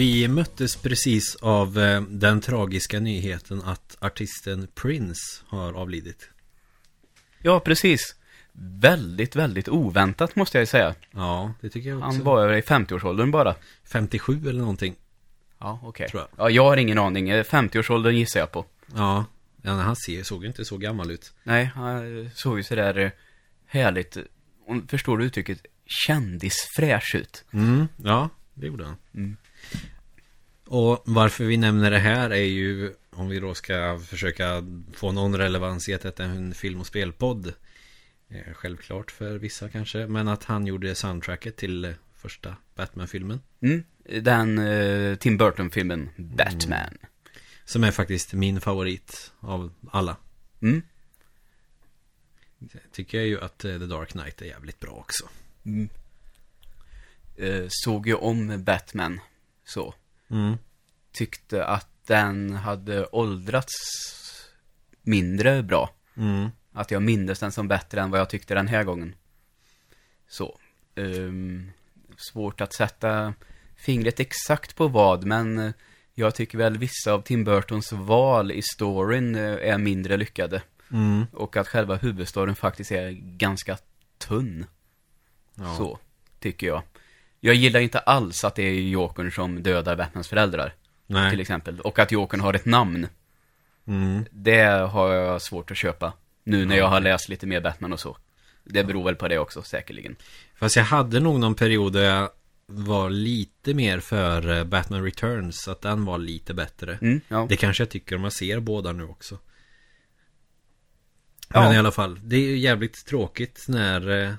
Vi möttes precis av eh, den tragiska nyheten att artisten Prince har avlidit. Ja, precis. Väldigt, väldigt oväntat måste jag säga. Ja, det tycker jag också. Han var i 50-årsåldern bara. 57 eller någonting. Ja, okej. Tror jag. Ja, jag har ingen aning. Eh, 50-årsåldern gissar jag på. Ja, ja han ser, såg ju inte så gammal ut. Nej, han såg ju sådär eh, härligt, förstår du uttrycket, kändisfräsch ut. Mm, ja, det gjorde han. Mm. Och varför vi nämner det här är ju om vi då ska försöka få någon relevans i att detta är en film och spelpodd. Eh, Självklart för vissa kanske, men att han gjorde soundtracket till eh, första Batman-filmen. Mm. Den eh, Tim Burton-filmen Batman. Som är faktiskt min favorit av alla. Mm. Tycker jag ju att The Dark Knight är jävligt bra också. Eh, såg ju om Batman, så. Tyckte att den hade åldrats mindre bra. Mm. Att jag mindes den som bättre än vad jag tyckte den här gången. Så. ehm, svårt att sätta fingret exakt på vad, men eh, jag tycker väl vissa av Tim Burtons val i storyn eh, är mindre lyckade. Mm. Och att själva huvudstoryn faktiskt är ganska tunn. Ja. Så, tycker jag. Jag gillar inte alls att det är Jokern som dödar Batmans föräldrar, Nej. till exempel. Och att Jokern har ett namn. Mm. Det har jag svårt att köpa. Nu när jag har läst lite mer Batman och så. Det beror väl på det också, säkerligen. Fast jag hade nog någon period där jag var lite mer för eh, Batman Returns. Att den var lite bättre. Mm, ja. Det kanske jag tycker om jag ser båda nu också. Ja. Men i alla fall, det är ju jävligt tråkigt när eh,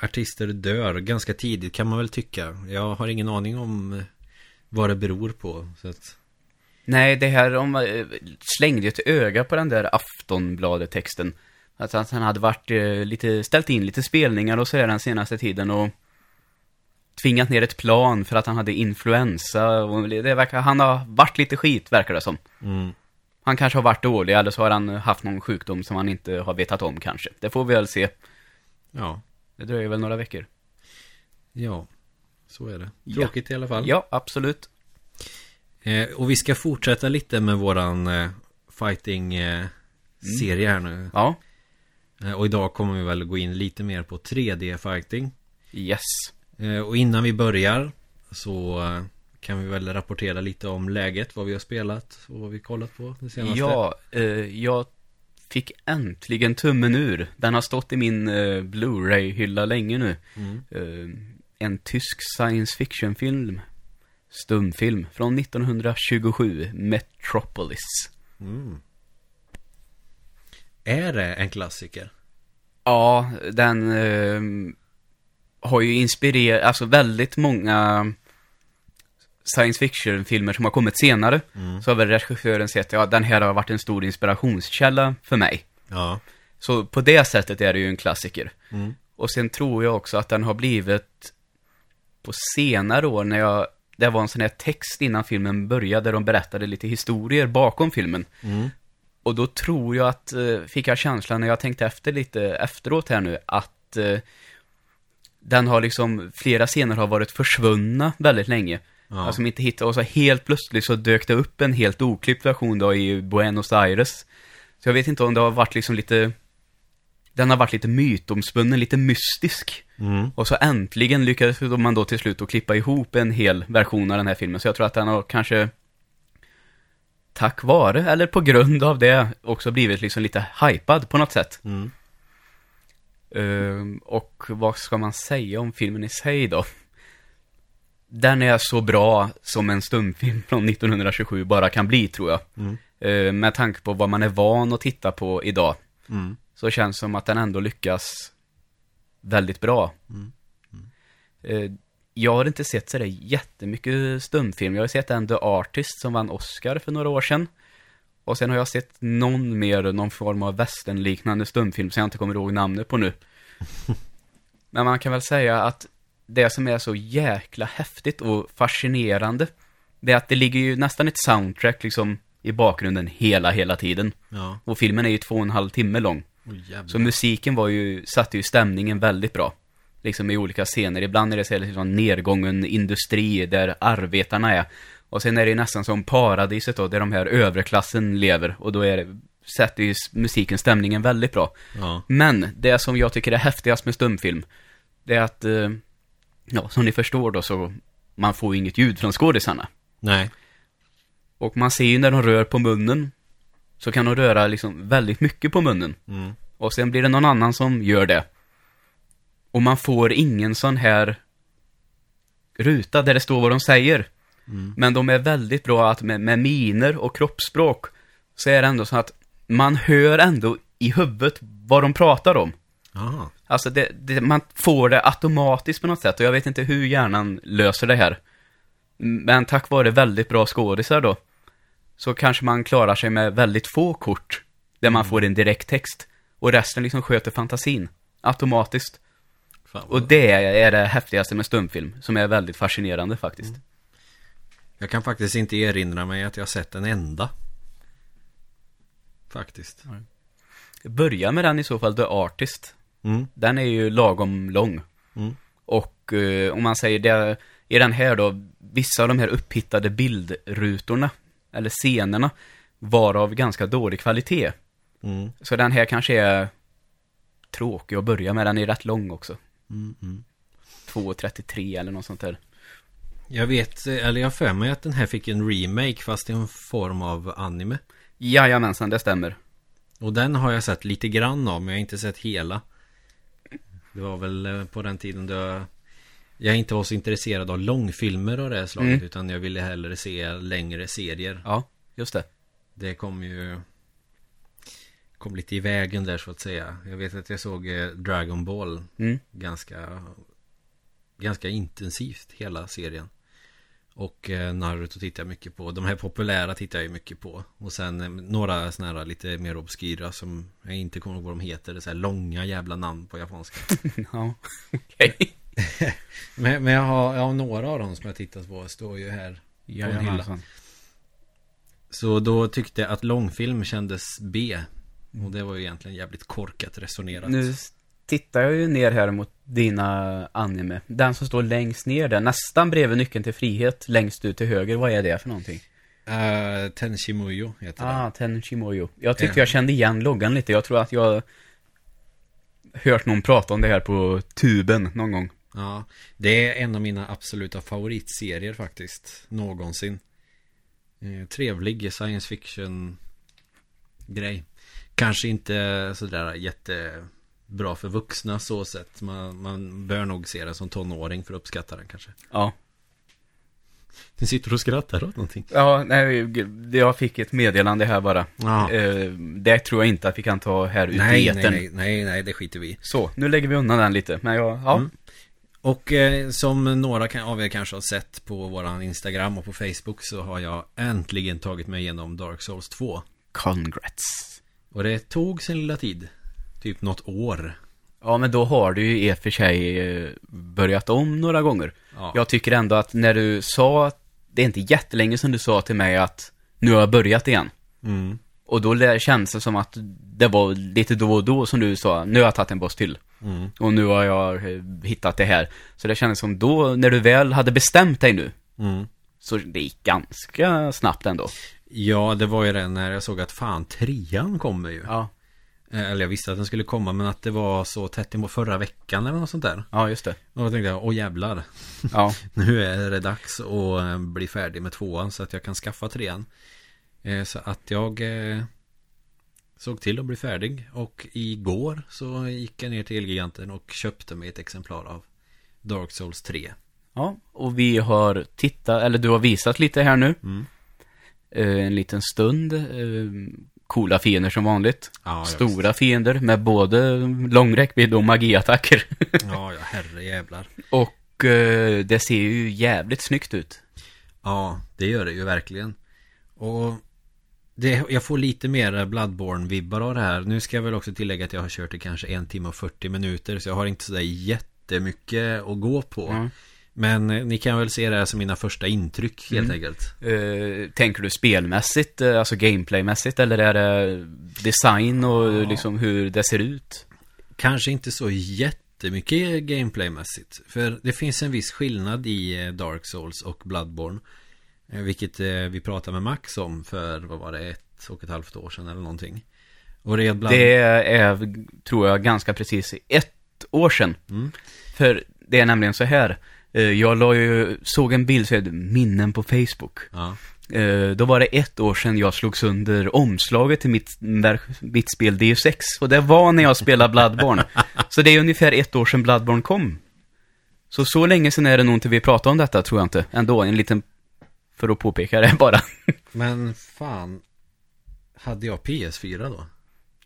artister dör ganska tidigt kan man väl tycka. Jag har ingen aning om eh, vad det beror på. Så att, Nej, det här om eh, slängde ju ett öga på den där Aftonbladet-texten. Att att han hade varit eh, lite, ställt in lite spelningar och sådär den senaste tiden och tvingat ner ett plan för att han hade influensa och det verkar, han har varit lite skit verkar det som. mm, Han kanske har varit dålig eller så har han haft någon sjukdom som han inte har vetat om kanske. Det får vi väl se. ja, Det dröjer väl några veckor. ja, så är det. Ja. Tråkigt i alla fall. Ja, absolut. Eh, och vi ska fortsätta lite med våran eh, fighting-serie här nu. Ja, Eh, och idag kommer vi väl gå in lite mer på 3D-fighting. yes. Eh, och innan vi börjar så eh, kan vi väl rapportera lite om läget, vad vi har spelat och vad vi kollat på det senaste. Ja, eh, jag fick äntligen tummen ur. Den har stått i min eh, Blu-ray-hylla länge nu. Mm. En tysk science fiction-film. Stumfilm från 1927, Metropolis. Mm. Är det en klassiker? Ja, den eh, har ju inspirerat, alltså väldigt många science fiction-filmer som har kommit senare. Mm. Så har väl regissören sett, ja den här har varit en stor inspirationskälla för mig. Ja. Så på det sättet är det ju en klassiker. Mm. Och sen tror jag också att den har blivit på senare år när jag, det var en sån här text innan filmen började där de berättade lite historier bakom filmen. Mm. Och då tror jag att, eh, fick jag känslan när jag tänkte efter lite efteråt här nu, att eh, den har liksom, flera scener har varit försvunna väldigt länge. Ja. Alltså inte hittat, och så helt plötsligt så dök det upp en helt oklippt version då i Buenos Aires. Så jag vet inte om det har varit liksom lite, den har varit lite mytomspunnen, lite mystisk. Mm. Och så äntligen lyckades man då till slut att klippa ihop en hel version av den här filmen. Så jag tror att den har kanske tack vare, eller på grund av det, också blivit liksom lite hypad på något sätt. Mm. Ehm, och vad ska man säga om filmen i sig då? Den är så bra som en stumfilm från 1927 bara kan bli, tror jag. Mm. Ehm, med tanke på vad man är van att titta på idag, Mm. så känns det som att den ändå lyckas väldigt bra. Mm. Ehm, jag har inte sett sådär jättemycket stumfilm. Jag har sett en The Artist som vann Oscar för några år sedan. Och sen har jag sett någon mer, någon form av westernliknande stumfilm som jag inte kommer ihåg namnet på nu. Men man kan väl säga att det som är så jäkla häftigt och fascinerande, det är att det ligger ju nästan ett soundtrack liksom i bakgrunden hela, hela tiden. Ja. Och filmen är ju två och en halv timme lång. Oh. Så musiken var ju, satte ju stämningen väldigt bra. Liksom i olika scener. Ibland är det så här liksom nedgången industri där arbetarna är. Och sen är det nästan som paradiset då, där de här övre klassen lever. Och då är det, sätter ju musiken stämningen väldigt bra. Ja. Men det som jag tycker är häftigast med stumfilm, det är att, eh, ja, som ni förstår då så, man får ju inget ljud från skådisarna. Nej. Och man ser ju när de rör på munnen, så kan de röra liksom väldigt mycket på munnen. Mm. Och sen blir det någon annan som gör det. Och man får ingen sån här ruta där det står vad de säger. Mm. Men de är väldigt bra att med, med miner och kroppsspråk så är det ändå så att man hör ändå i huvudet vad de pratar om. Aha. Alltså det, det, man får det automatiskt på något sätt och jag vet inte hur hjärnan löser det här. Men tack vare väldigt bra skådisar då, så kanske man klarar sig med väldigt få kort, där man får en direkt text. Och resten liksom sköter fantasin, automatiskt. Och det är det häftigaste med stumfilm, som är väldigt fascinerande faktiskt. Jag kan faktiskt inte erinra mig att jag sett en enda. Faktiskt. Börja med den i så fall, The Artist. Mm. Den är ju lagom lång. Mm. Och eh, om man säger det, i den här då, vissa av de här upphittade bildrutorna, eller scenerna, var av ganska dålig kvalitet. Mm. Så den här kanske är tråkig att börja med, den är rätt lång också. Mm. Mm. 2.33 eller något sånt där. Jag vet, eller jag för mig att den här fick en remake fast i en form av anime. Jajamensan, det stämmer. Och den har jag sett lite grann av men jag har inte sett hela. Det var väl eh, på den tiden då jag, inte var så intresserad av långfilmer av det här slaget Mm. utan jag ville hellre se längre serier. Ja, just det. Det kom ju Kom lite i vägen där så att säga. Jag vet att jag såg eh, Dragon Ball Mm. ganska Ganska intensivt hela serien. Och eh, Naruto tittar jag mycket på. De här populära tittar jag mycket på. Och sen eh, några sådana här lite mer obskyra som jag inte kommer ihåg vad de heter. Det är så här långa jävla namn på japanska. ja, okej. men, men jag har, har några av dem som jag tittat på. Står ju här. Jajamensan. Så då tyckte jag att långfilm kändes B. Och det var ju egentligen jävligt korkat resonerat. Nu tittar jag ju ner här mot dina anime. Den som står längst ner där, nästan bredvid nyckeln till frihet, längst ut till höger, vad är det för någonting? Uh, Tenshimuyo heter det. Ah, Tenshimoyo. Jag tyckte Ja. jag kände igen loggan lite. Jag tror att jag hört någon prata om det här på tuben någon gång. Ja, det är en av mina absoluta favoritserier faktiskt. Någonsin. Eh, trevlig science fiction grej. Kanske inte sådär jättebra för vuxna så sett. Man, man bör nog se den som tonåring för att uppskatta den kanske. Ja. Du sitter och skrattar åt någonting. Ja, nej, jag fick ett meddelande här bara. Ja. Eh, det tror jag inte att vi kan ta här ute i Nej, etern. nej, nej, nej, nej, det skiter vi i. Så, nu lägger vi undan den lite. Men jag, ja. Mm. Och eh, som några av er kanske har sett på våran Instagram och på Facebook så har jag äntligen tagit mig igenom Dark Souls 2. Congrats. Och det tog sin lilla tid. Typ något år. Ja, men då har du ju i och för sig eh, börjat om några gånger. Ja. Jag tycker ändå att när du sa, det är inte jättelänge sedan du sa till mig att nu har jag börjat igen. Mm. Och då känns det som att det var lite då och då som du sa, nu har jag tagit en boss till. Mm. Och nu har jag eh, hittat det här. Så det kändes som då, när du väl hade bestämt dig nu, Mm. så det gick ganska snabbt ändå. Ja, det var ju det när jag såg att fan, trean kommer ju. Ja, Eh, Eller jag visste att den skulle komma, men att det var så tätt emot förra veckan eller något sånt där. ja just det. Och då tänkte jag, åh jävlar. Ja, Nu är det dags att eh, bli färdig med tvåan så att jag kan skaffa trean. Så att jag såg till att bli färdig. Och igår så gick jag ner till Elgiganten och köpte mig ett exemplar av Dark Souls 3. ja. Och vi har tittat, eller du har visat lite här nu. Mm. Eh, en liten stund. Eh, coola fiender som vanligt. Ja, Stora fiender med både lång räckvidd och magiattacker. Ja, ja, herre jävlar. och eh, det ser ju jävligt snyggt ut. Ja, det gör det ju verkligen. Och det, jag får lite mer Bloodborne-vibbar av det här. Nu ska jag väl också tillägga att jag har kört i kanske en timme och 40 minuter. Så jag har inte sådär jättemycket att gå på. Mm. Men eh, ni kan väl se det här som mina första intryck helt Mm. enkelt. Eh, tänker du spelmässigt, eh, alltså gameplaymässigt, eller är det design och Ja. liksom hur det ser ut? Kanske inte så jättemycket gameplaymässigt. För det finns en viss skillnad i Dark Souls och Bloodborne. Eh, Vilket eh, vi pratade med Max om för, vad var det, ett och ett halvt år sedan eller någonting. Och det Blood... Det är, tror jag, ganska precis ett år sedan. Mm. För det är nämligen så här. eh, Jag la ju, såg en bild, så är det minnen på Facebook. Ja. Då var det ett år sedan jag slog sönder omslaget till mitt, mitt spel DU6. Och det var när jag spelade Bloodborne. så det är ungefär ett år sedan Bloodborne kom. Så så länge sedan är det nog inte vi pratar om detta, tror jag inte. Ändå, en liten, för att påpeka det bara. Men fan, hade jag PS4 då?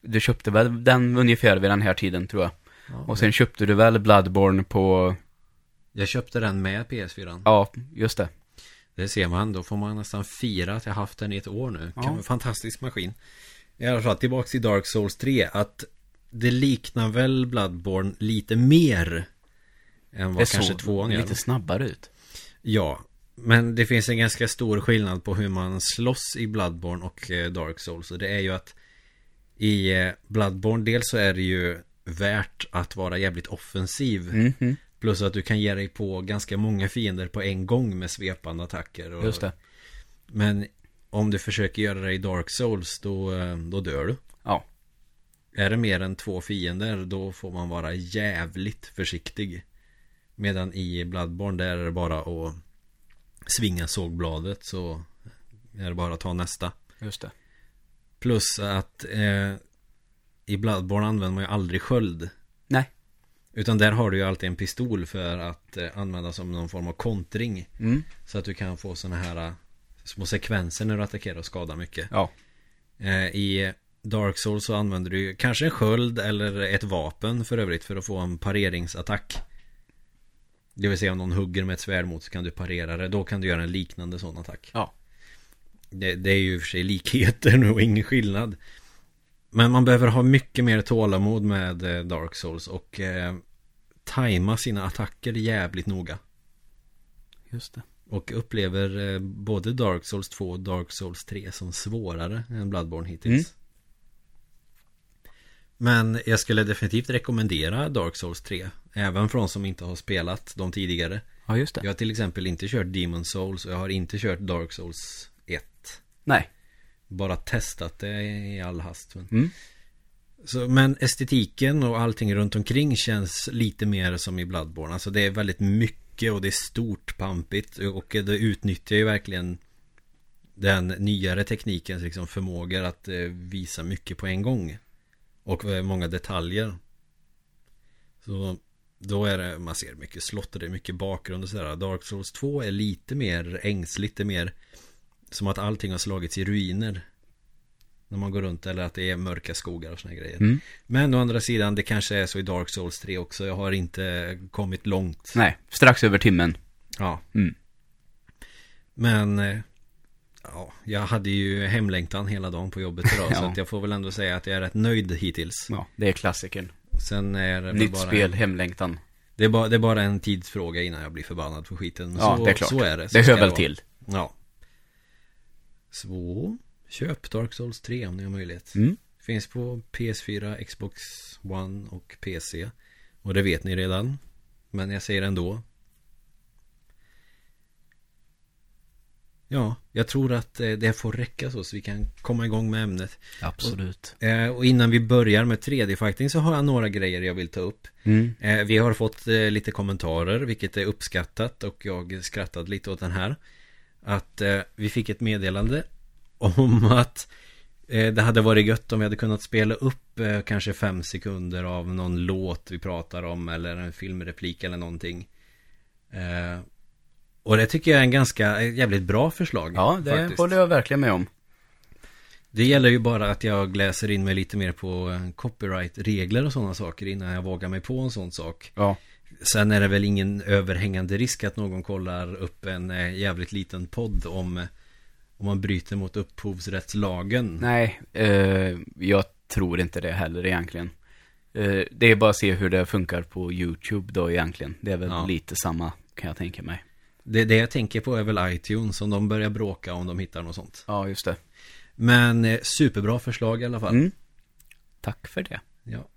Du köpte väl den ungefär vid den här tiden, tror jag. Ja. Och sen köpte du väl Bloodborne på, Jag köpte den med PS4. ja, just det. Det ser man, då får man nästan fira att jag haft den i ett år nu. Ja. Fantastisk maskin. I alla fall tillbaks till Dark Souls 3. Att det liknar väl Bloodborne lite mer än vad Det kanske tvåan gör. lite snabbare ut. Ja, men det finns en ganska stor skillnad på hur man slåss i Bloodborne och eh, Dark Souls. Och det är ju att i eh, Bloodborne dels så är det ju värt att vara jävligt offensiv. Mhm, Plus att du kan ge dig på ganska många fiender på en gång med svepande attacker. Och, just det. Men om du försöker göra det i Dark Souls då, eh, då dör du. Ja. Är det mer än två fiender då får man vara jävligt försiktig. Medan i Bloodborne där är det bara att svinga sågbladet så är det bara att ta nästa. Just det. Plus att eh, i Bloodborne använder man ju aldrig sköld. Nej. Utan där har du ju alltid en pistol för att eh, använda som någon form av kontring. Mm. Så att du kan få sådana här eh, små sekvenser när du attackerar och skadar mycket. Ja. Eh, I Dark Souls så använder du ju kanske en sköld eller ett vapen för övrigt för att få en pareringsattack. Det vill säga om någon hugger med ett svärd mot så kan du parera det. Då kan du göra en liknande sån attack. Ja. Det, det är ju för sig likheter nu och ingen skillnad. Men man behöver ha mycket mer tålamod med eh, Dark Souls och eh, tajma sina attacker jävligt noga. Just det. Och upplever eh, både Dark Souls 2 och Dark Souls 3 som svårare än Bloodborne hittills. Mm. Men jag skulle definitivt rekommendera Dark Souls 3. Även för de som inte har spelat de tidigare. Ja, just det. Jag har till exempel inte kört Demon Souls och jag har inte kört Dark Souls 1. Nej. Bara testat det i all hast. Men, Mm. så, men estetiken och allting runt omkring känns lite mer som i Bloodborne. Alltså det är väldigt mycket och det är stort, pampigt och det utnyttjar ju verkligen den nyare teknikens liksom förmågor att eh, visa mycket på en gång. Och eh, många detaljer. Så då är det, man ser mycket slott och det är mycket bakgrund och sådär. Dark Souls 2 är lite mer ängsligt, lite mer som att allting har slagits i ruiner. När man går runt eller att det är mörka skogar och såna grejer. Mm. Men å andra sidan, det kanske är så i Dark Souls 3 också. Jag har inte kommit långt. Nej, strax över timmen. Ja. Mm. Men eh, ja, jag hade ju hemlängtan hela dagen på jobbet idag. Ja. Så att jag får väl ändå säga att jag är rätt nöjd hittills. Ja, det är klassikern. Sen är det Nytt bara, spel, hemlängtan. Det är, bara, det är bara en tidsfråga innan jag blir förbannad för skiten. Ja, så, det är klart. Så är det. Så Det hör väl till. Ja. Så köp Dark Souls 3 om ni har möjlighet. Mm. Finns på PS4, Xbox One och PC. Och det vet ni redan. Men jag säger ändå. Ja, jag tror att eh, det får räcka så, så vi kan komma igång med ämnet. Absolut. Eh, Och innan vi börjar med 3D-fighting så har jag några grejer jag vill ta upp. Mm. Eh, Vi har fått lite kommentarer, vilket är uppskattat och jag skrattade lite åt den här. Att vi fick ett meddelande om att det hade varit gött om vi hade kunnat spela upp kanske fem sekunder av någon låt vi pratar om eller en filmreplik eller någonting. Och det tycker jag är en ganska jävligt bra förslag. Ja, det faktiskt. håller jag verkligen med om. Det gäller ju bara att jag läser in mig lite mer på eh, copyright-regler och sådana saker innan jag vågar mig på en sån sak. Ja. Sen är det väl ingen överhängande risk att någon kollar upp en eh, jävligt liten podd om eh, om man bryter mot upphovsrättslagen. Nej, eh, jag tror inte det heller egentligen. Eh, det är bara att se hur det funkar på YouTube då egentligen. Det är väl Ja. lite samma, kan jag tänka mig. Det, det jag tänker på är väl iTunes om de börjar bråka om de hittar något sånt. Ja, just det. Men eh, superbra förslag i alla fall. Mm. Tack för det. Ja.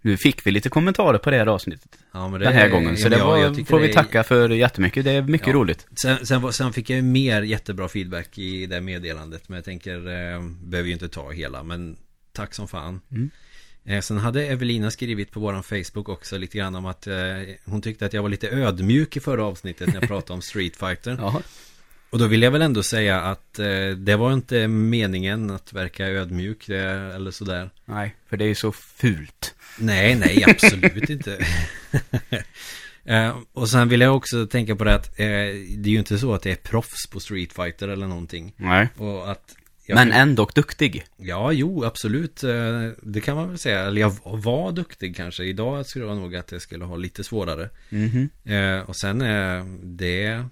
Nu fick vi lite kommentarer på det här avsnittet Ja, men det den här är- gången. Så ja, det var, får det vi är- tacka för jättemycket. Det är mycket Ja. roligt. Sen, sen, sen fick jag mer jättebra feedback i det meddelandet Men jag tänker, eh, behöver ju inte ta hela Men tack som fan Mm. Eh, Sen hade Evelina skrivit på våran Facebook också lite grann om att eh, Hon tyckte att jag var lite ödmjuk i förra avsnittet när jag pratade om Street Fighter Ja. Och då vill jag väl ändå säga att eh, det var inte meningen att verka ödmjuk det, eller sådär Nej, för det är ju så fult. Nej, nej, absolut inte. Eh, och sen vill jag också tänka på det att eh, det är ju inte så att det är proffs på Street Fighter eller någonting. Nej. Och att jag, Men ändå duktig. Ja, jo, absolut. Eh, det kan man väl säga. Eller jag var duktig kanske. Idag skulle jag nog att jag skulle ha lite svårare. Mhm. Eh, och sen eh, det...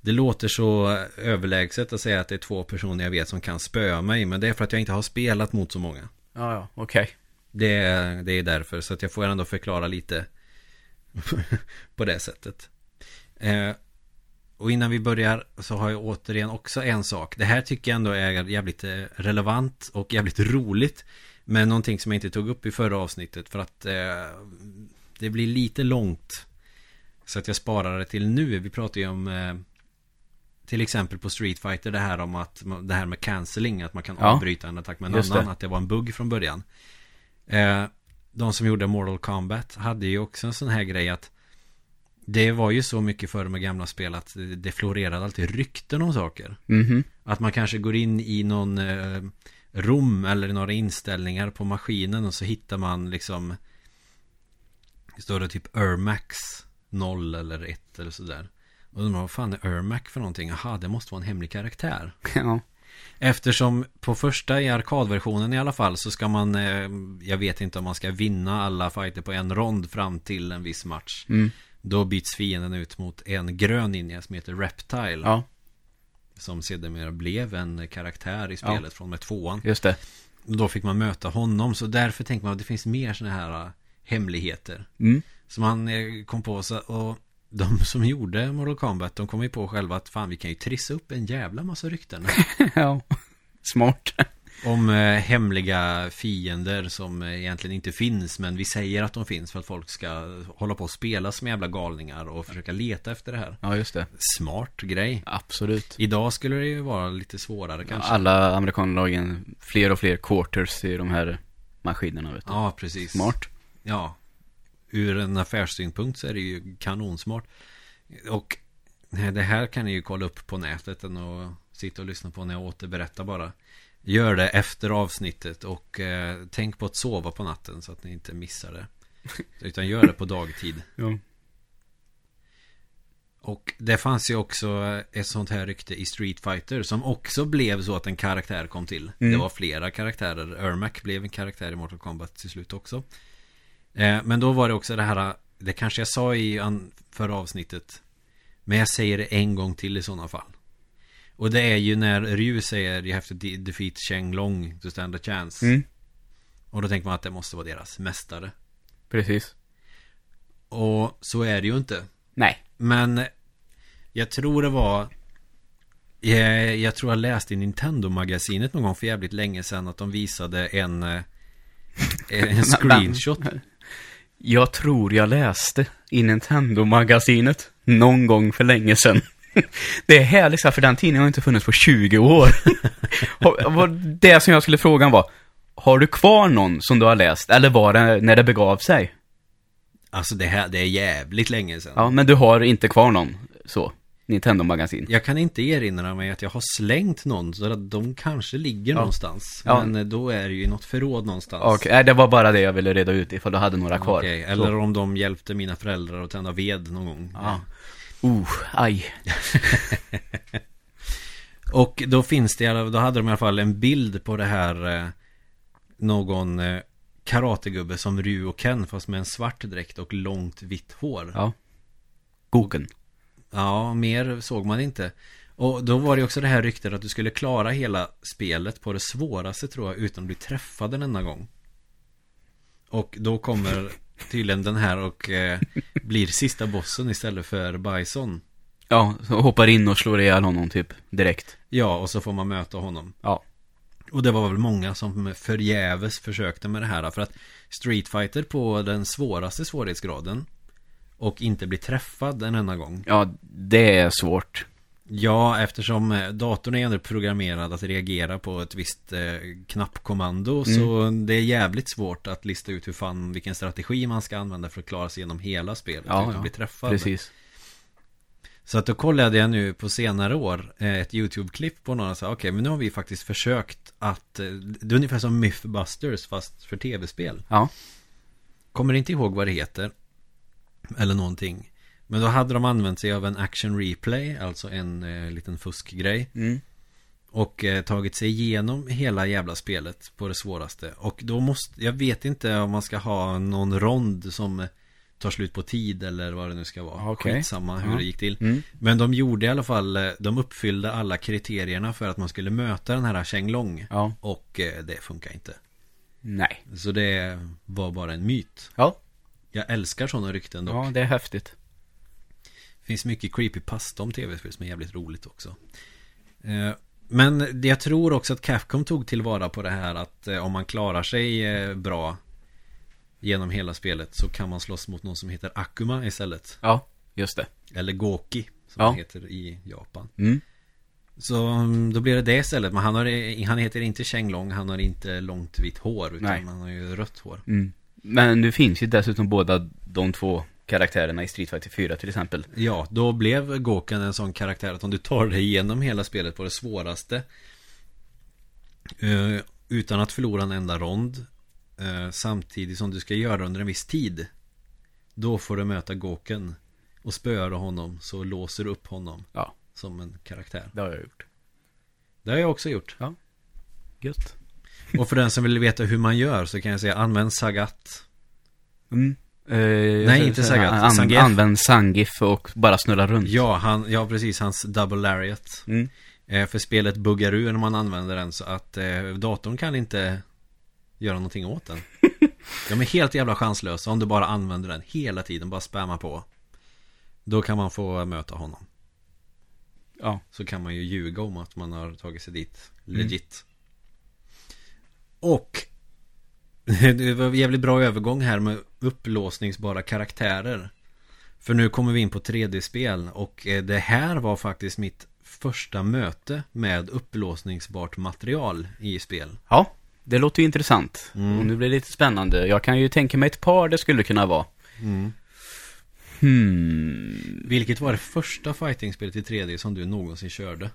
Det låter så överlägset att säga att det är två personer jag vet som kan spöa mig. Men det är för att jag inte har spelat mot så många. Ja, ja, okej. Det, är- det är därför, så att jag får ändå förklara lite på det sättet. Och innan vi börjar så har jag återigen också en sak. Det här tycker jag ändå är jävligt eh, relevant och jävligt roligt. Men någonting som jag inte tog upp i förra avsnittet för att eh, det blir lite långt. Så att jag sparar det till nu. Vi pratar ju om eh, till exempel på Street Fighter det här om att det här med cancelling, att man kan Ja. avbryta en attack med en annan, det. att det var en bugg från början. Eh, de som gjorde Mortal Kombat hade ju också en sån här grej att det var ju så mycket förr med gamla spel att det florerade alltid rykten om saker. Mhm. Att man kanske går in i någon eh, rom eller några inställningar på maskinen och så hittar man liksom står det typ Ermax 0 eller 1 eller sådär. Och undrar vad fan är Ermac för någonting? Jaha, det måste vara en hemlig karaktär. Ja. Eftersom på första i arkadversionen i alla fall så ska man eh, Jag vet inte om man ska vinna alla fighter på en rond fram till en viss match. Mm. Då byts fienden ut mot en grön ninja som heter Reptile. Ja, Som sedermera blev en karaktär i spelet från med tvåan. just det. Då fick man möta honom. Så därför tänker man att det finns mer sådana här äh, hemligheter. Mm. Som han eh, kom på. Så, och de som gjorde Mortal Kombat, de kom ju på själva att fan vi kan ju trissa upp en jävla massa rykten. ja. Smart. Om eh, hemliga fiender som eh, egentligen inte finns. Men vi säger att de finns för att folk ska hålla på och spela som jävla galningar och försöka leta efter det här. Ja, just det. Smart grej. Absolut. Idag skulle det ju vara lite svårare kanske. Alla amerikanlagen, fler och fler quarters i de här maskinerna, vet du. Ja, precis. Smart. Ja. Ur en affärssynpunkt så är det ju kanonsmart. Och det här kan ni ju kolla upp på nätet än och sitta och lyssna på när jag återberättar bara. Gör det efter avsnittet och eh, tänk på att sova på natten så att ni inte missar det. Utan gör det på dagtid. Ja. Och det fanns ju också ett sånt här rykte i Street Fighter som också blev så att en karaktär kom till. Mm. Det var flera karaktärer. Ermac blev en karaktär i Mortal Kombat till slut också. Eh, men då var det också det här, det kanske jag sa i förra avsnittet. Men jag säger det en gång till i sådana fall. Och det är ju när Ryu säger You have to de- defeat Cheng Long to stand a chance. Mm. Och då tänker man att det måste vara deras mästare. Precis. Och så är det ju inte. Nej. Men jag tror det var jag, jag tror jag läste i Nintendo-magasinet någon gång för jävligt länge sedan att de visade en eh, en screenshot. Jag tror jag läste i Nintendo-magasinet någon gång för länge sedan. Det är härligt, så här, för den tidningen har inte funnits på 20 år. Det som jag skulle fråga var, har du kvar någon som du har läst? Eller var det när det begav sig? Alltså det här, det är jävligt länge sedan. Ja, men du har inte kvar någon, så, Nintendo-magasin. Jag kan inte erinra mig att jag har slängt någon så att de kanske ligger Ja. någonstans. Ja. Men eh, då är det ju något förråd någonstans. Okej, det var bara det jag ville reda ut ifall du hade några kvar. Okej, Så. eller om de hjälpte mina föräldrar att tända ved någon gång. Ja. Uh, aj. Och då finns det, då hade de i alla fall en bild på det här eh, Någon eh, karategubbe som Ryu och Ken fast med en svart dräkt och långt vitt hår. Ja. Gogen. Ja, mer såg man inte. Och då var det också det här ryktet att du skulle klara hela spelet på det svåraste tror jag utan att bli träffad en enda gång. Och då kommer tydligen den här och eh, blir sista bossen istället för Bison. Ja, hoppar in och slår ihjäl honom typ direkt. Ja, och så får man möta honom. Ja. Och det var väl många som förgäves försökte med det här För att Street Fighter på den svåraste svårighetsgraden Och inte bli träffad en enda gång Ja, det är svårt. Ja, eftersom eh, datorn är ändå programmerad att reagera på ett visst eh, knappkommando Så det är jävligt svårt att lista ut hur fan, vilken strategi man ska använda för att klara sig igenom hela spelet Ja, utan att ja. bli träffad Precis. Så att då kollade jag nu på senare år eh, ett YouTube-klipp på någon och sa okej men nu har vi faktiskt försökt att eh, Det är ungefär som Mythbusters fast för tv-spel Ja. Kommer inte ihåg vad det heter Eller någonting Men då hade de använt sig av en action replay Alltså en eh, liten fuskgrej Mm. Och eh, tagit sig igenom hela jävla spelet på det svåraste Och då måste Jag vet inte om man ska ha någon rond som eh, Tar slut på tid eller vad det nu ska vara Okej. Skitsamma hur Ja. det gick till Mm. Men de gjorde i alla fall eh, De uppfyllde alla kriterierna för att man skulle möta den här Cheng Long Ja. Och eh, det funkar inte Nej. Så det var bara en myt Ja. Jag älskar sådana rykten dock Ja, det är häftigt. Finns mycket creepy pasta om tv-spel som är jävligt roligt också. Eh, Men jag tror också att Capcom tog tillvara på det här att eh, om man klarar sig eh, bra genom hela spelet så kan man slåss mot någon som heter Akuma istället. Ja, just det. Eller Goki som Ja. heter i Japan. Mm. Så mm, då blir det det istället. Men han, har, han heter inte Cheng Long, han har inte långt vitt hår utan Nej. han har ju rött hår. Mm. Men nu finns ju dessutom båda de två karaktärerna i Street Fighter 4 till exempel. Ja, då blev Goken en sån karaktär att om du tar dig igenom hela spelet på det svåraste eh, Utan att förlora en enda rond eh, Samtidigt som du ska göra under en viss tid Då får du möta Goken Och spöar du honom så låser du upp honom Ja. Som en karaktär Det har jag gjort. Det har jag också gjort Gött. Och för den som vill veta hur man gör så kan jag säga använd Sagat Mm. Eh, Nej, inte Sagat. An, Zangief. använd Sangif och bara snurra runt. Ja, han, ja precis, hans double lariat Mm. Eh, För spelet buggar ur när man använder den så att eh, datorn kan inte göra någonting åt den. De är helt jävla chanslösa om du bara använder den hela tiden, bara spamma på. Då kan man få möta honom. Ja. Så kan man ju ljuga om att man har tagit sig dit Mm. legit. Och det var en jävligt bra övergång här med upplåsningsbara karaktärer. För nu kommer vi in på 3D-spel och eh, det här var faktiskt mitt första möte med upplåsningsbart material i spel. Ja, det låter ju intressant. Mm. Och nu blir det lite spännande. Jag kan ju tänka mig ett par det skulle kunna vara. Mm. Hmm. Vilket var det första fighting-spelet i 3D som du någonsin körde?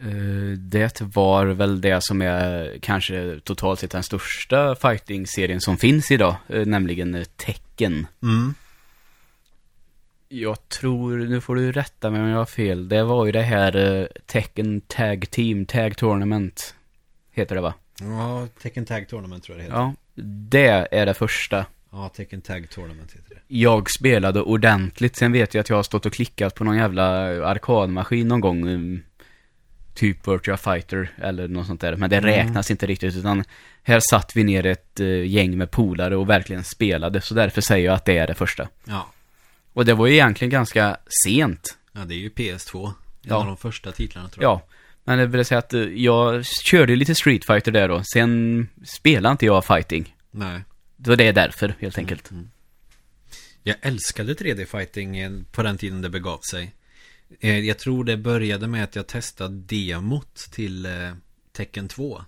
Eh, det var väl det som är kanske totalt sett den största fighting-serien som finns idag. eh, nämligen eh, Tekken. Mm. Jag tror, nu får du rätta mig om jag har fel. Det var ju det här Tekken Tag Team, Tag Tournament. Heter det va? Ja, Tekken Tag Tournament tror jag det heter. Ja, det är det första. Ja, Tekken Tag Tournament heter det. Jag spelade ordentligt. Sen vet jag att jag har stått och klickat på någon jävla arkadmaskin någon gång. Typ Virtua Fighter eller något sånt där. Men det Mm. räknas inte riktigt utan här satt vi ner ett eh, gäng med polare och verkligen spelade. Så därför säger jag att det är det första. Ja. Och det var ju egentligen ganska sent. Ja, det är ju PS2. En Ja. av de första titlarna tror jag. Ja. Men det vill säga att eh, jag körde lite Street Fighter där då. Sen spelade inte jag fighting. Nej. Så det är därför helt enkelt. Mm. Jag älskade 3D-fighting eh, på den tiden det begav sig. Eh, Jag tror det började med att jag testade demot till eh, Tekken 2.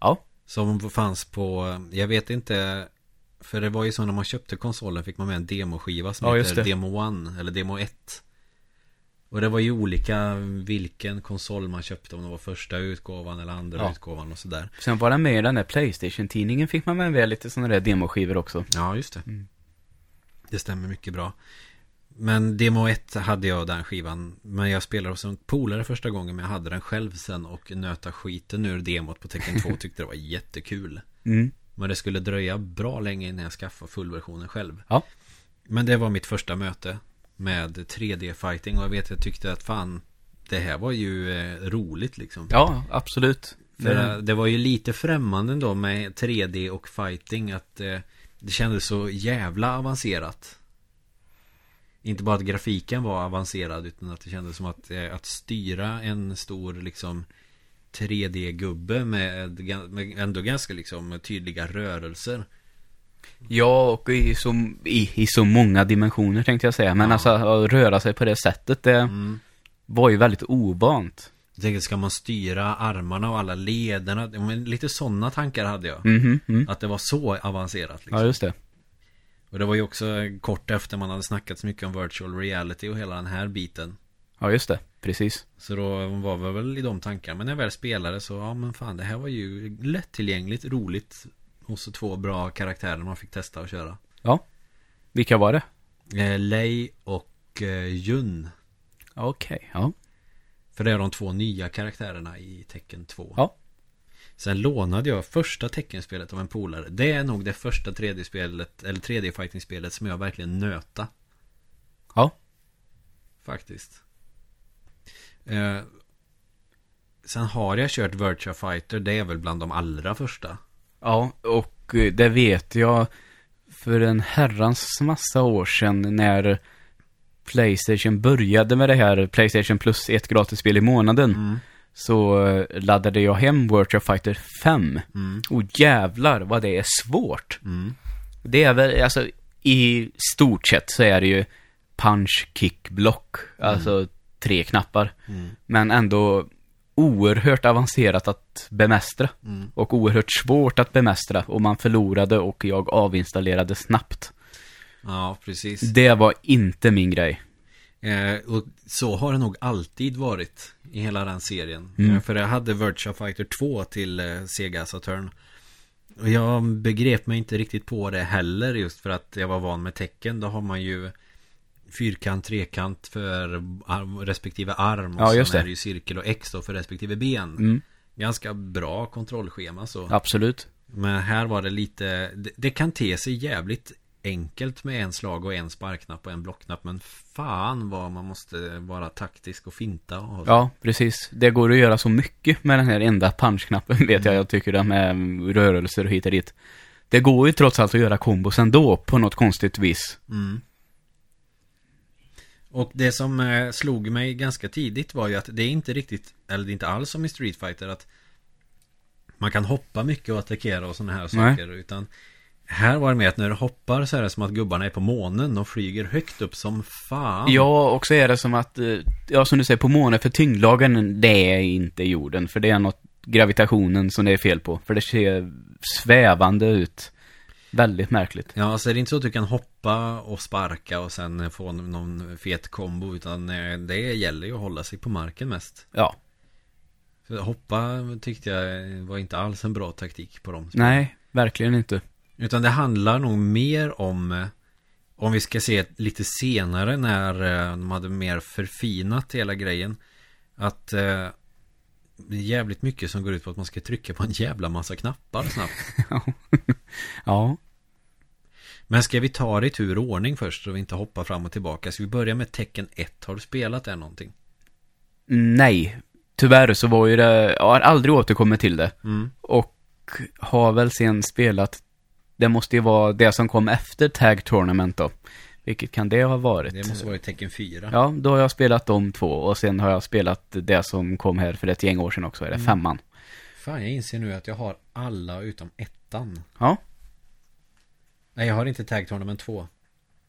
Ja. Som fanns på, jag vet inte För det var ju så när man köpte konsolen fick man med en demoskiva som Ja, heter. Demo 1 eller Demo 1 Och det var ju olika vilken konsol man köpte om det var första utgåvan eller andra Ja. utgåvan och sådär Sen var det med i den där Playstation-tidningen fick man med lite sådana där demoskivor också. Ja, just det Mm. Det stämmer mycket bra Men Demo 1 hade jag den skivan Men jag spelade hos en polare första gången Men jag hade den själv sen och nöta skiten ur demot på Tekken 2 Tyckte det var jättekul Mm. Men det skulle dröja bra länge innan jag skaffade fullversionen själv. Ja. Men det var mitt första möte med 3D-fighting och jag vet jag tyckte att fan det här var ju eh, roligt liksom. Ja, absolut. För Det- eh, det var ju lite främmande då med 3D och fighting att eh, det kändes så jävla avancerat. Inte bara att grafiken var avancerad utan att det kändes som att, eh, att styra en stor liksom 3D-gubbe med, med ändå ganska liksom tydliga rörelser. Ja, och i så, i, i så många dimensioner tänkte jag säga. Men Ja. alltså att röra sig på det sättet, det Mm. var ju väldigt ovant. Jag tänkte, ska man styra armarna och alla lederna? Men lite sådana tankar hade jag. Mm. Att det var så avancerat liksom. Ja, just det. Och det var ju också kort efter man hade snackat så mycket om virtual reality och hela den här biten. Ja, just det. Precis. Så då var vi väl i de tankarna. Men när jag väl spelade så, ja men fan det här var ju lättillgängligt, roligt. Och så två bra karaktärer man fick testa att köra. Ja. Vilka var det? Eh, Lei och eh, Jun. Okej, ja. För det är de två nya karaktärerna i Tecken 2. Ja. Sen lånade jag första teckenspelet av en polare. Det är nog det första 3D-spelet, eller 3D-fighting-spelet som jag verkligen nöta. Ja. Faktiskt. Eh, sen har jag kört Virtua Fighter. Det är väl bland de allra första. Ja, och eh, det vet jag för en herrans massa år sedan när Playstation började med det här Playstation plus ett gratisspel i månaden. Mm. Så eh, laddade jag hem Virtua Fighter 5. Mm. Och jävlar vad det är svårt. Mm. Det är väl, alltså i stort sett så är det ju punch, kick, block. Alltså tre knappar. Mm. Men ändå oerhört avancerat att bemästra. Mm. Och oerhört svårt att bemästra. Och man förlorade och jag avinstallerade snabbt. Ja, precis. Det var inte min grej. Eh, och så har det nog alltid varit i hela den serien. Mm. Eh, för jag hade Virtua Fighter 2 till eh, Sega Saturn. Och jag begrep mig inte riktigt på det heller just för att jag var van med tecken. Då har man ju fyrkant, trekant för arm, respektive arm. Och Ja, just sen det. är det ju cirkel och X då för respektive ben. Mm, Ganska bra kontrollschema så. absolut. Men här var det lite det, det kan te sig jävligt enkelt med en slag och en sparkknapp och en blockknapp Men fan vad man måste vara taktisk och finta och Ja, precis. Det går att göra så mycket med den här enda punchknappen vet jag. Jag tycker det med rörelser och hit och dit. Det går ju trots allt att göra kombos ändå på något konstigt vis. mm. Och det som eh, slog mig ganska tidigt var ju att det är inte riktigt Eller det är inte alls som i Street Fighter att Man kan hoppa mycket och attackera och sådana här Nej. saker utan Här var det med att när du hoppar så är det som att gubbarna är på månen och flyger högt upp som fan Ja, och så är det som att, eh, ja som du säger, på månen för tyngdlagen, det är inte jorden. För det är något gravitationen som det är fel på. För det ser svävande ut. Väldigt märkligt. Ja, så är det inte så att du kan hoppa och sparka och sen få någon fet kombo utan eh, det gäller ju att hålla sig på marken mest. Ja. För hoppa tyckte jag var inte alls en bra taktik på dem. Nej, verkligen inte. Utan det handlar nog mer om eh, om vi ska se lite senare när eh, de hade mer förfinat hela grejen. Att eh, det är jävligt mycket som går ut på att man ska trycka på en jävla massa knappar snabbt. Ja. Men ska vi ta det i tur och ordning först så vi inte hoppar fram och tillbaka? Så vi börjar med tecken 1. Har du spelat det någonting? Nej. Tyvärr så var ju det, jag har aldrig återkommit till det. Mm. Och har väl sen spelat, det måste ju vara det som kom efter Tag Tournament då. Vilket kan det ha varit? Det måste vara i tecken 4. Ja, då har jag spelat de två och sen har jag spelat det som kom här för ett gäng år sedan också, är det Mm. femman. Fan, jag inser nu att jag har alla utom ettan. Ja. Nej, jag har inte Tag Tournament 2.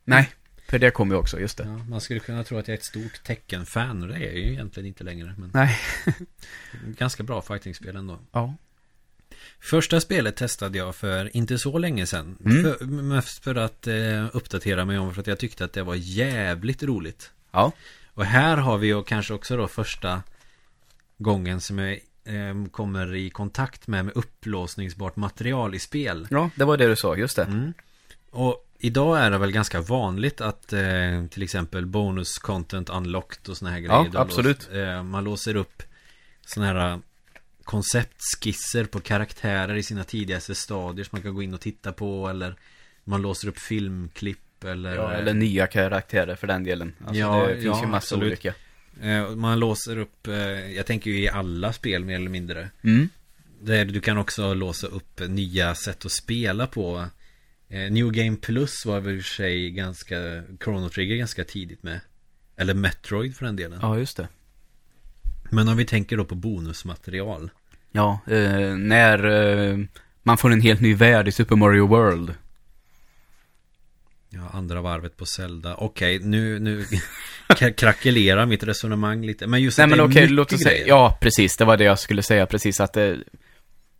Nej, för det kom ju också, just det. Ja, man skulle kunna tro att jag är ett stort tecken-fan och det är jag ju egentligen inte längre. Men Nej. ganska bra fightingspel ändå. Ja. Första spelet testade jag för inte så länge sedan. Mm. För, mest för att eh, uppdatera mig om för att jag tyckte att det var jävligt roligt. Ja. Och här har vi ju kanske också då första gången som jag eh, kommer i kontakt med, med upplåsningsbart material i spel. Ja, det var det du sa, just det. Mm. Och idag är det väl ganska vanligt att eh, till exempel bonus content unlocked och såna här grejer. Ja, absolut. Lås, eh, man låser upp såna här konceptskisser på karaktärer i sina tidigaste stadier som man kan gå in och titta på eller man låser upp filmklipp eller, Ja, eller nya karaktärer för den delen. Alltså, Ja, det finns ja, ju massa absolut. olika. eh, man låser upp, eh, jag tänker ju i alla spel mer eller mindre. Mm. Där du kan också låsa upp nya sätt att spela på. Eh, New Game Plus var väl i och för sig ganska, Chrono Trigger ganska tidigt med. Eller Metroid för den delen. Ja, just det. Men om vi tänker då på bonusmaterial. Ja, eh, när eh, man får en helt ny värld i Super Mario World. Ja, andra varvet på Zelda. Okej, nu, nu k- krackelerar mitt resonemang lite. Men just Nej att men det är okej, mycket låt oss säga, ja precis, det var det jag skulle säga precis att det,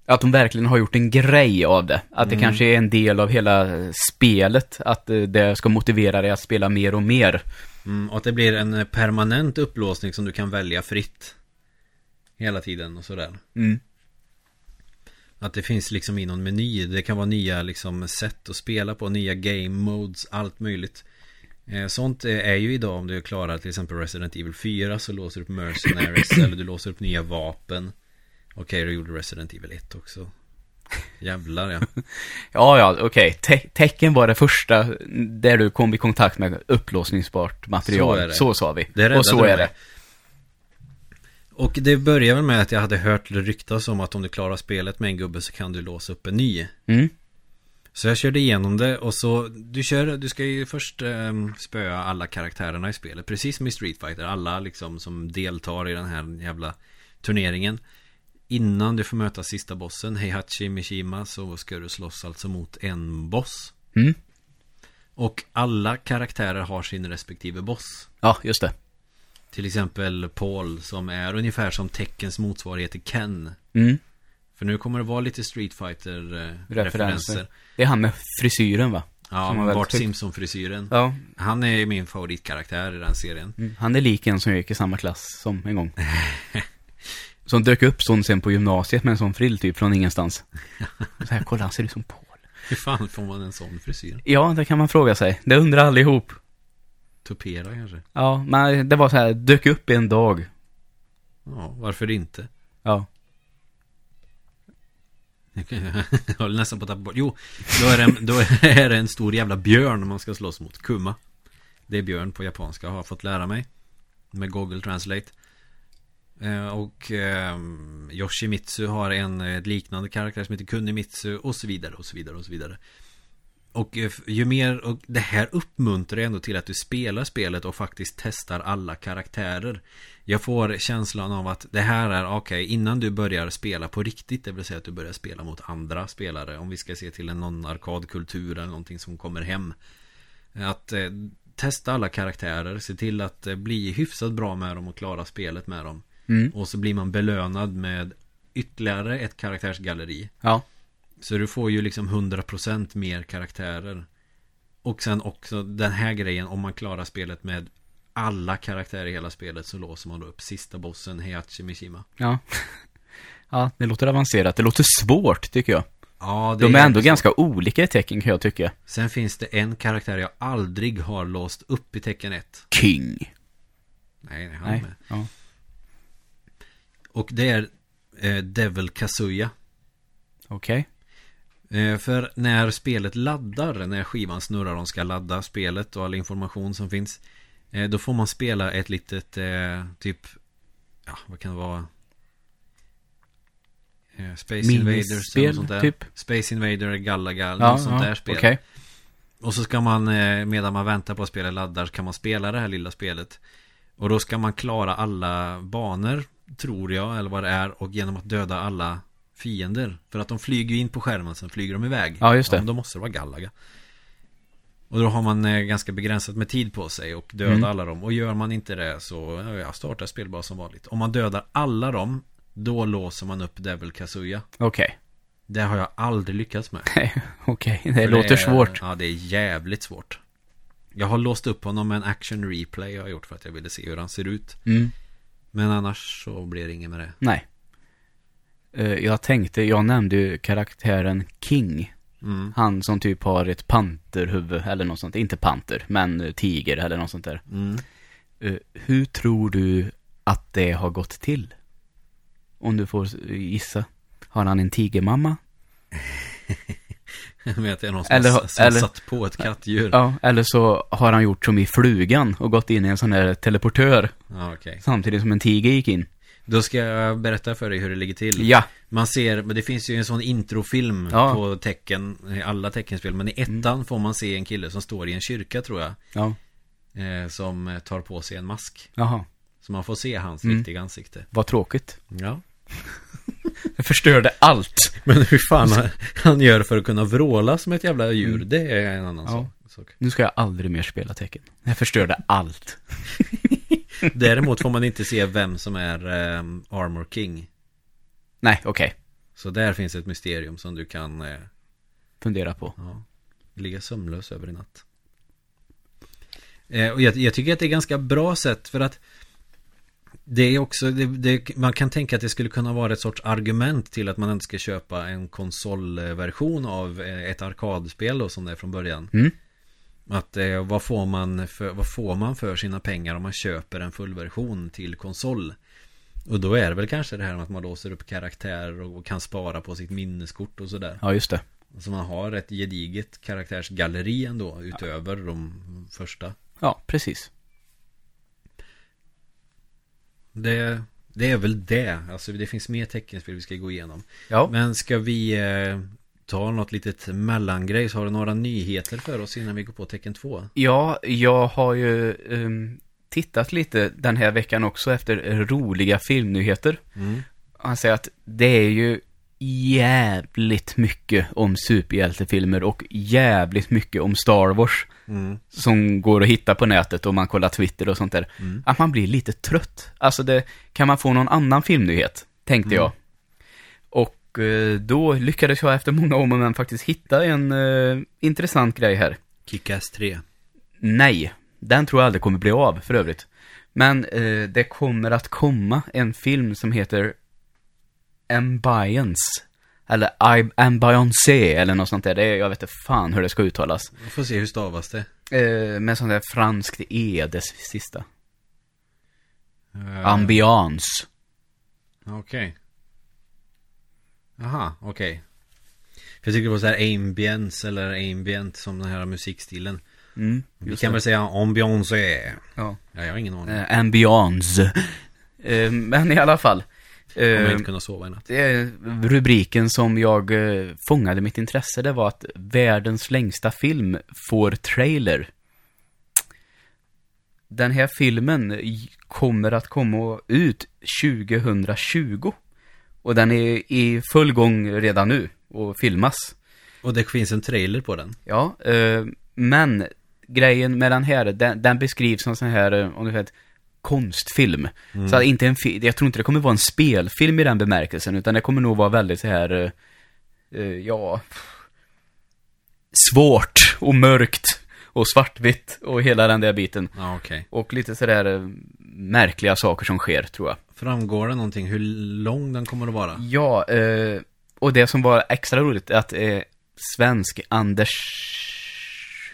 att de verkligen har gjort en grej av det. Att det Mm. kanske är en del av hela eh, spelet, att eh, det ska motivera dig att spela mer och mer. Mm, och att det blir en permanent upplåsning som du kan välja fritt. Hela tiden och sådär. Mm. Att det finns liksom i någon meny. Det kan vara nya liksom sätt att spela på. Nya game modes. Allt möjligt. Eh, Sånt är ju idag om du klarar till exempel Resident Evil 4 så låser du upp Mercenaries eller du låser upp nya vapen. Okej, du gjorde Resident Evil 1 också. Jävlar ja. Ja, ja, okej. Te- tecken var det första där du kom i kontakt med upplåsningsbart material. Så är det. Så sa vi. Och så är det. Och det började väl med att jag hade hört ryktas om att om du klarar spelet med en gubbe så kan du låsa upp en ny. Mm. Så jag körde igenom det och så Du kör, du ska ju först eh, spöa alla karaktärerna i spelet Precis som i Street Fighter Alla liksom som deltar i den här jävla turneringen Innan du får möta sista bossen Heihachi Mishima så ska du slåss alltså mot en boss Mm. Och alla karaktärer har sin respektive boss Ja, just det. Till exempel Paul som är ungefär som Teckens motsvarighet till Ken Mm. För nu kommer det vara lite Street Fighter eh, Referenser. referenser Det är han med frisyren va? Ja, Bart. Simpson-frisyren Ja. Han är min favoritkaraktär i den serien Mm. Han är lik en som jag gick i samma klass som en gång. Som dök upp sån sen på gymnasiet med en sån frill typ från ingenstans. Så här, kolla han ser ut som Paul. Hur fan får man en sån frisyr? Ja, det kan man fråga sig. Det undrar allihop. Tupera kanske? Ja, men det var så här, dök upp en dag. Ja, varför inte? Ja. Jag håller nästan på att tappa bort Jo, då är, det en, då är det en stor jävla björn man ska slåss mot Kuma Det är björn på japanska har jag fått lära mig Med Google Translate eh, Och eh, Yoshimitsu har en eh, liknande karaktär som heter Kunimitsu och så vidare och så vidare och så vidare Och eh, ju mer, och det här uppmuntrar ändå till att du spelar spelet och faktiskt testar alla karaktärer Jag får känslan av att det här är, okej, innan du börjar spela på riktigt Det vill säga att du börjar spela mot andra spelare Om vi ska se till en någon arkadkultur eller någonting som kommer hem Att eh, testa alla karaktärer, se till att eh, bli hyfsat bra med dem och klara spelet med dem Mm. Och så blir man belönad med ytterligare ett karaktärsgalleri Ja. Så du får ju liksom 100% mer karaktärer Och sen också den här grejen Om man klarar spelet med alla karaktärer i hela spelet Så låser man då upp sista bossen Heihachi Mishima Ja. Ja, det låter avancerat. Det låter svårt, tycker jag. Ja, det De är ändå så. ganska olika i tecken, kan jag tycka. Sen finns det en karaktär jag aldrig har låst upp i tecken 1 King. Nej, han är Nej. med Ja. Och det är eh, Devil Kazuya Okej. Eh, För när spelet laddar, när skivan snurrar och ska ladda spelet och all information som finns eh, Då får man spela ett litet eh, typ Ja, vad kan det vara? Eh, Space Invaders eller sånt där typ. Space Invader, Galaga, Ja, något sånt ja, där spel okej. Och så ska man, eh, medan man väntar på att spelet laddar, kan man spela det här lilla spelet Och då ska man klara alla banor, tror jag, eller vad det är Och genom att döda alla fiender För att de flyger ju in på skärmen, sen flyger de iväg Ja, just det. men då måste det vara Galaga Och då har man eh, ganska begränsat med tid på sig och döda Mm. alla dem Och gör man inte det så, ja, startar spel bara som vanligt Om man dödar alla dem Då låser man upp Devil Kazuya Okej. Det har jag aldrig lyckats med Okej, det För låter är, svårt. Ja, det är jävligt svårt Jag har låst upp honom med en action replay jag har gjort för att jag ville se hur han ser ut Mm. Men annars så blir det inget med det Nej. Eh, Jag tänkte, jag nämnde ju karaktären King. mm. Han som typ har ett panterhuvud eller något sånt. Inte panter, men tiger eller något sånt där. Mm. Eh, Hur tror du att det har gått till? Om du får gissa. Har han en tigermamma? Med att det är någon som, Eller- har, som eller- satt på ett kattdjur Ja, eller så har han gjort som i Flugan och gått in i en sån här teleportör Ja, okej samtidigt som en tiger gick in. Då ska jag berätta för dig hur det ligger till Ja, Man ser, men det finns ju en sån introfilm Ja. på tecken, alla teckenspel Men i ettan får man se en kille som står i en kyrka tror jag ja, eh, Som tar på sig en mask jaha. Så man får se hans Mm. riktiga ansikte. Vad tråkigt. Ja. Jag förstörde allt. Men hur fan han, han gör för att kunna vråla som ett jävla djur, Mm. det är en annan Ja. sak. sak. Nu ska jag aldrig mer spela tecken. Jag förstörde allt. Däremot får man inte se vem som är ehm, Armor King. Nej, okej. Så där finns ett mysterium som du kan eh, Fundera på. ja, ligga sömnlös över i natt. Eh, och jag, jag tycker att det är ganska bra sätt för att det är också, det, det, man kan tänka att det skulle kunna vara ett sorts argument till att man inte ska köpa en konsolversion av eh, ett arkadspel då, som det är från början. Mm. Att eh, vad, får man för, vad får man för sina pengar om man köper en fullversion till konsol? Och då är det väl kanske det här med att man låser upp karaktärer och kan spara på sitt minneskort och sådär. Ja, just det. Så man har ett gediget karaktärsgalleri ändå utöver de första. Ja, precis. Det, det är väl det. Alltså det finns mer teckenspel vi ska gå igenom. Ja. Men ska vi eh, ta något litet mellangrej? Så har du några nyheter för oss innan vi går på tecken 2? Ja, jag har ju ehm, tittat lite den här veckan också efter roliga filmnyheter. Mm. Han säger att det är ju jävligt mycket om superhjältefilmer och jävligt mycket om Star Wars Mm. som går att hitta på nätet och man kollar Twitter och sånt där. Mm. Att man blir lite trött. Alltså det, kan man få någon annan filmnyhet? Tänkte Mm. jag. Och eh, då lyckades jag efter många om och men faktiskt hitta en eh, intressant grej här. Kick-Ass 3. Nej, den tror jag aldrig kommer bli av för övrigt. Men eh, det kommer att komma en film som heter Ambience. Eller I- Ambiance eller något sånt där. Det är, jag vet inte fan hur det ska uttalas. Vi får se hur stavas det. Eh, med sånt där franskt E, det sista. Uh, Ambiance. Okej. Jaha, okej. För jag tycker det var så här ambience eller ambient som den här musikstilen. Mm, Vi kan det. väl säga ambiance. Ja. Ja, jag har ingen aning. Eh, ambiance. Eh, men i alla fall. Kommer jag Eh, inte kunna sova i natt. det, rubriken som jag eh, fångade mitt intresse, det var att världens längsta film får trailer. Den här filmen kommer att komma ut 2020. Och den är i full gång redan nu och filmas. Och det finns en trailer på den. Ja, eh, men grejen med den här, den, den beskrivs som sån här, eh, om du vet, konstfilm. Så att inte en jag tror inte det kommer vara en spelfilm i den bemärkelsen, utan det kommer nog vara väldigt så här, eh, eh, ja, svårt och mörkt och svartvitt och hela den där biten. Ja, okej. Och lite sådär eh, märkliga saker som sker, tror jag. Framgår det någonting hur lång den kommer att vara? Ja, eh, och det som var extra roligt är att eh, svensk Anders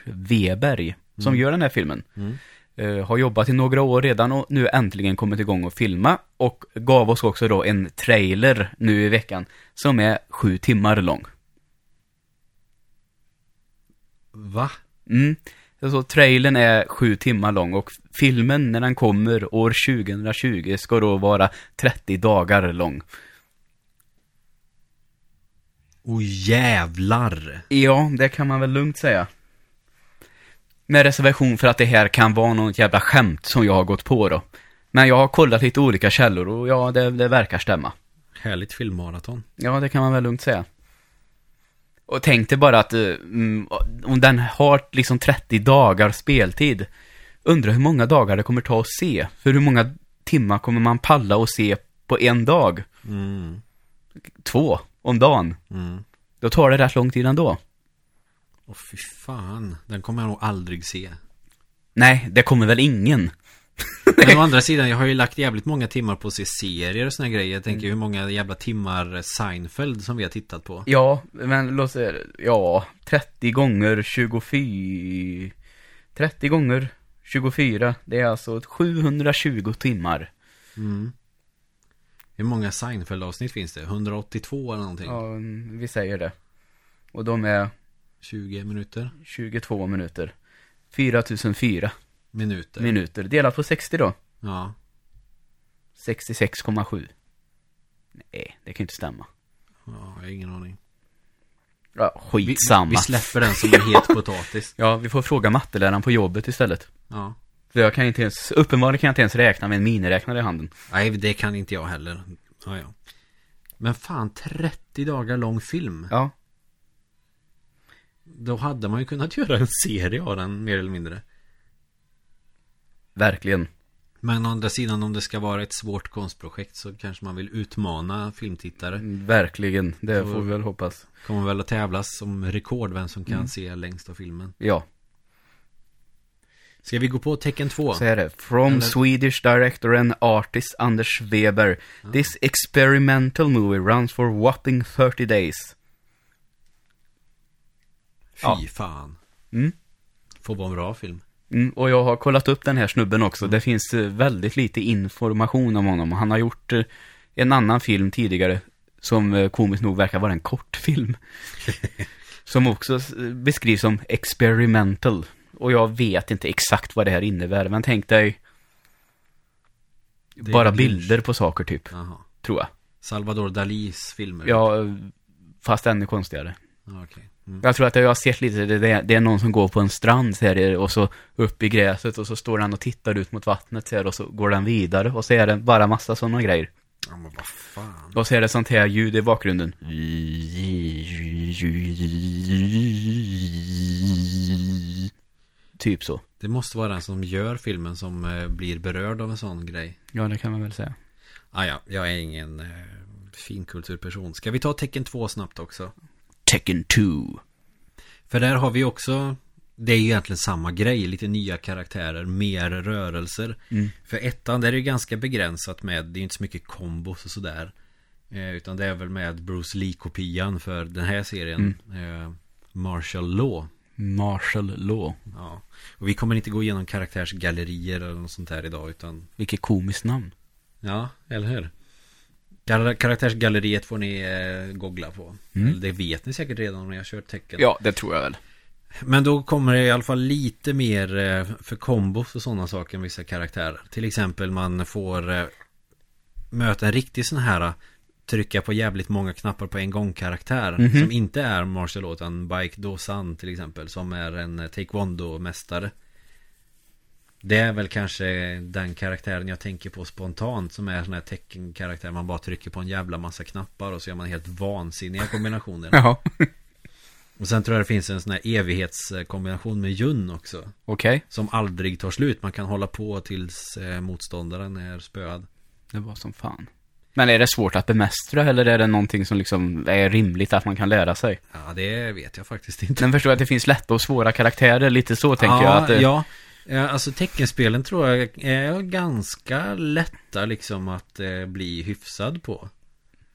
Weberg, som gör den här filmen, Mm. eh, har jobbat i några år redan och nu äntligen kommit igång och filma och gav oss också då en trailer nu i veckan som är sju timmar lång. Va? Mm. Så trailern är sju timmar lång och filmen när den kommer år 2020 ska då vara 30 dagar lång. Oh jävlar! Ja, det kan man väl lugnt säga. Med reservation för att det här kan vara något jävla skämt som jag har gått på då. Men jag har kollat lite olika källor och ja, det, det verkar stämma. Härligt filmmaraton. Ja, det kan man väl lugnt säga. Och tänk dig bara att eh, mm, om den har liksom 30 dagar speltid. Undrar hur många dagar det kommer ta att se. För hur många timmar kommer man palla och se på en dag? Mm. Två om dagen. Mm. Då tar det rätt lång tid ändå. Åh fy fan. Den kommer jag nog aldrig se. Nej, det kommer väl ingen. Men å andra sidan, jag har ju lagt jävligt många timmar på att se serier och såna grejer. Jag tänker hur många jävla timmar Seinfeld som vi har tittat på. Ja, men låt säga, ja, 30 gånger 24, 30 gånger 24, det är alltså 720 timmar. Mm. Hur många Seinfeld-avsnitt finns det? 182 eller någonting? Ja, vi säger det. Och de är 20 minuter? 22 minuter. 4004 Minuter? minuter. Delat på 60 då. ja. 66,7. Nej, det kan ju inte stämma. ja, jag har ingen aning. Ja, Vi, skitsamma. vi släpper den som en het potatis. Ja, vi får fråga matteläraren på jobbet istället. Ja. För jag kan inte ens, uppenbarligen kan jag inte ens räkna med en miniräknare i handen. Nej, det kan inte jag heller. Ja, ja. Men fan, 30 dagar lång film. Ja. Då hade man ju kunnat göra en serie av den, mer eller mindre. Verkligen. Men å andra sidan, om det ska vara ett svårt konstprojekt så kanske man vill utmana filmtittare. Verkligen. Det får vi väl hoppas. Kommer väl att tävlas som rekord vem som kan Mm. se längst av filmen. Ja, Ska vi gå på tecken två? så är det. From Eller- Swedish director and artist Anders Weber. This experimental movie runs for whopping 30 days. Fy Ja. fan. Mm. Får vara en bra film. Mm, och jag har kollat upp den här snubben också. Det finns eh, väldigt lite information om honom. Han har gjort eh, en annan film tidigare som eh, komiskt nog verkar vara en kortfilm. som också beskrivs som experimental. Och jag vet inte exakt vad det här innebär, men tänk dig bara bilder på saker typ, Jaha. tror jag. Salvador Dalis filmer. Ja, fast ännu konstigare. Ja, okej. Mm. Jag tror att jag har sett lite, det, det, det är någon som går på en strand så här, och så upp i gräset och så står han och tittar ut mot vattnet så här, och så går den vidare och så är det bara massa sådana grejer. Ja, men vad fan. Och så är det sånt här ljud i bakgrunden. Typ så. Det måste vara den som gör filmen som eh, blir berörd av en sån grej. Ja, det kan man väl säga. Ah, ja, jag är ingen eh, finkulturperson. Ska vi ta tecken två snabbt också? Tekken 2. För där har vi också Det är ju egentligen samma grej, lite nya karaktärer, mer rörelser Mm. För ettan, där är det ganska begränsat med Det är inte så mycket kombos och sådär eh, Utan det är väl med Bruce Lee-kopian för den här serien eh, Martial Law Marshall Law. Ja Och vi kommer inte gå igenom karaktärsgallerier eller något sånt här idag utan Vilket komiskt namn. Ja, eller hur? Kar- Karaktärsgalleriet får ni eh, googla på Mm. Det vet ni säkert redan om ni har kört tecken Ja, det tror jag väl. Men då kommer det i alla fall lite mer eh, för kombos och sådana saker än vissa karaktärer. Till exempel man får eh, möta en riktig sån här eh, trycka på jävligt många knappar på en gång karaktär. Mhm. Som inte är martial law utan Bike Dosan till exempel. Som är en taekwondo-mästare. Det är väl kanske den karaktären jag tänker på spontant som är sån här teckenkaraktär. Man bara trycker på en jävla massa knappar och så gör man helt vansinniga kombinationer. Ja. Och sen tror jag det finns en sån här evighetskombination med Jun också. Okej. Som aldrig tar slut. Man kan hålla på tills eh, motståndaren är spöad. Det var som fan. Men är det svårt att bemästra eller är det någonting som liksom är rimligt att man kan lära sig? Ja, det vet jag faktiskt inte. Den förstår att det finns lätta och svåra karaktärer, lite så tänker ja, jag. Att det, Ja, alltså teckenspelen tror jag är ganska lätta liksom att eh, bli hyfsad på.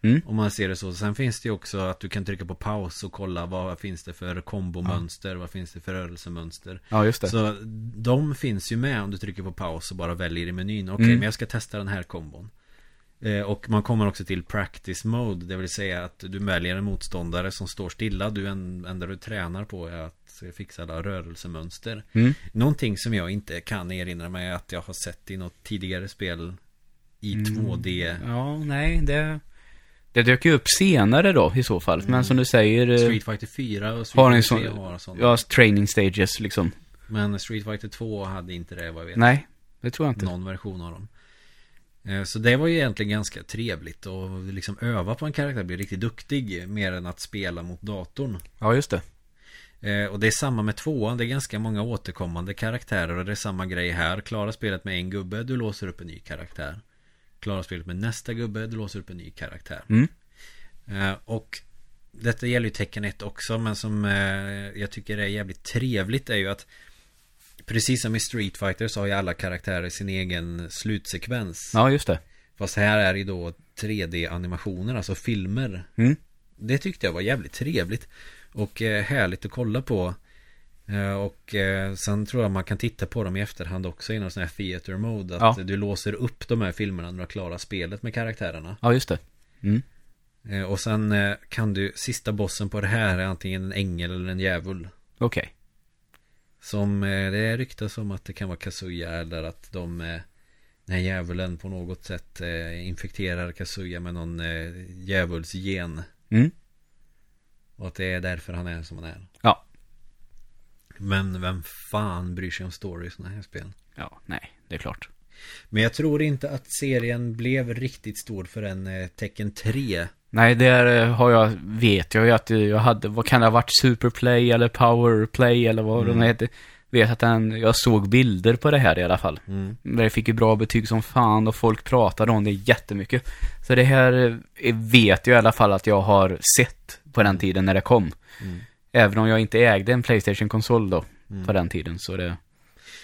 Mm. Om man ser det så. Sen finns det ju också att du kan trycka på paus och kolla vad finns det för kombomönster, vad finns det för rörelsemönster. ja, just det. Så de finns ju med om du trycker på paus och bara väljer i menyn. Okej, Mm. men jag ska testa den här kombon. Eh, och man kommer också till practice mode. Det vill säga att du väljer en motståndare som står stilla. Du en, enda du tränar på är att fixa alla rörelsemönster. Mm. Någonting som jag inte kan erinra mig att jag har sett i något tidigare spel i Mm. 2D. Ja, nej, det... Det dök ju upp senare då i så fall. Men som du säger... eh, Street Fighter 4 och har Street Fighter 3 sån... har sådana. Ja, training stages liksom. Men Street Fighter 2 hade inte det vad jag vet. Nej, det tror jag inte. Någon version av dem. Eh, Så det var ju egentligen ganska trevligt och liksom öva på en karaktär, bli riktigt duktig mer än att spela mot datorn. Ja, just det. Eh, Och det är samma med tvåan, det är ganska många återkommande karaktärer och det är samma grej här. Klara spelet med en gubbe, du låser upp en ny karaktär. Klara spelet med nästa gubbe, du låser upp en ny karaktär. Mm. Eh, Och detta gäller ju tecken 1 också, men som eh, jag tycker är jävligt trevligt är ju att Precis som i Street Fighter så har ju alla karaktärer sin egen slutsekvens. Ja, just det. Fast här är det ju då 3D-animationer, alltså filmer. Mm. Det tyckte jag var jävligt trevligt. Och eh, härligt att kolla på. Eh, och eh, sen tror jag man kan titta på dem i efterhand också i någon sån här theater mode. Att Ja. du låser upp de här filmerna när du har klarat spelet med karaktärerna. Ja, just det. Mm. Och sen kan du, sista bossen på det här är antingen en ängel eller en djävul. Okej. Som eh, det ryktas om att det kan vara Kazuya eller att de Den här djävulen på något sätt infekterar Kazuya med någon djävulsgen Mm. Och att det är därför han är som han är Ja. Men vem fan bryr sig om story i sådana här spel? Ja, nej, det är klart. Men jag tror inte att serien blev riktigt stor förrän eh, Tecken 3. Nej, det eh, har jag, vet jag ju att jag hade, vad kan det ha varit, Superplay eller Powerplay eller vad Mm. de heter. Vet att den, jag såg bilder på det här i alla fall. Mm. Det fick ju bra betyg som fan och folk pratade om det jättemycket. Så det här eh, vet jag i alla fall att jag har sett på den tiden när det kom. Mm. Även om jag inte ägde en Playstation-konsol då, Mm. på den tiden. Så det,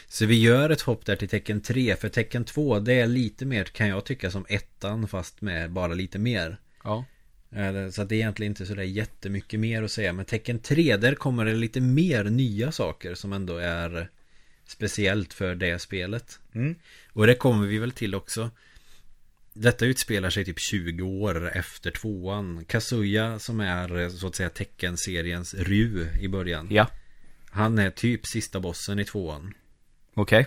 Så vi gör ett hopp där till tecken 3 För tecken 2 det är lite mer kan jag tycka som ettan fast med bara lite mer ja. Eh, Så att det är egentligen inte sådär jättemycket mer att säga Men tecken 3 där kommer det lite mer nya saker som ändå är Speciellt för det spelet Mm. Och det kommer vi väl till också Detta utspelar sig typ 20 år efter tvåan. Kazuya som är så att säga teckenseriens Ryu i början. Ja, Han är typ sista bossen i tvåan. Okej.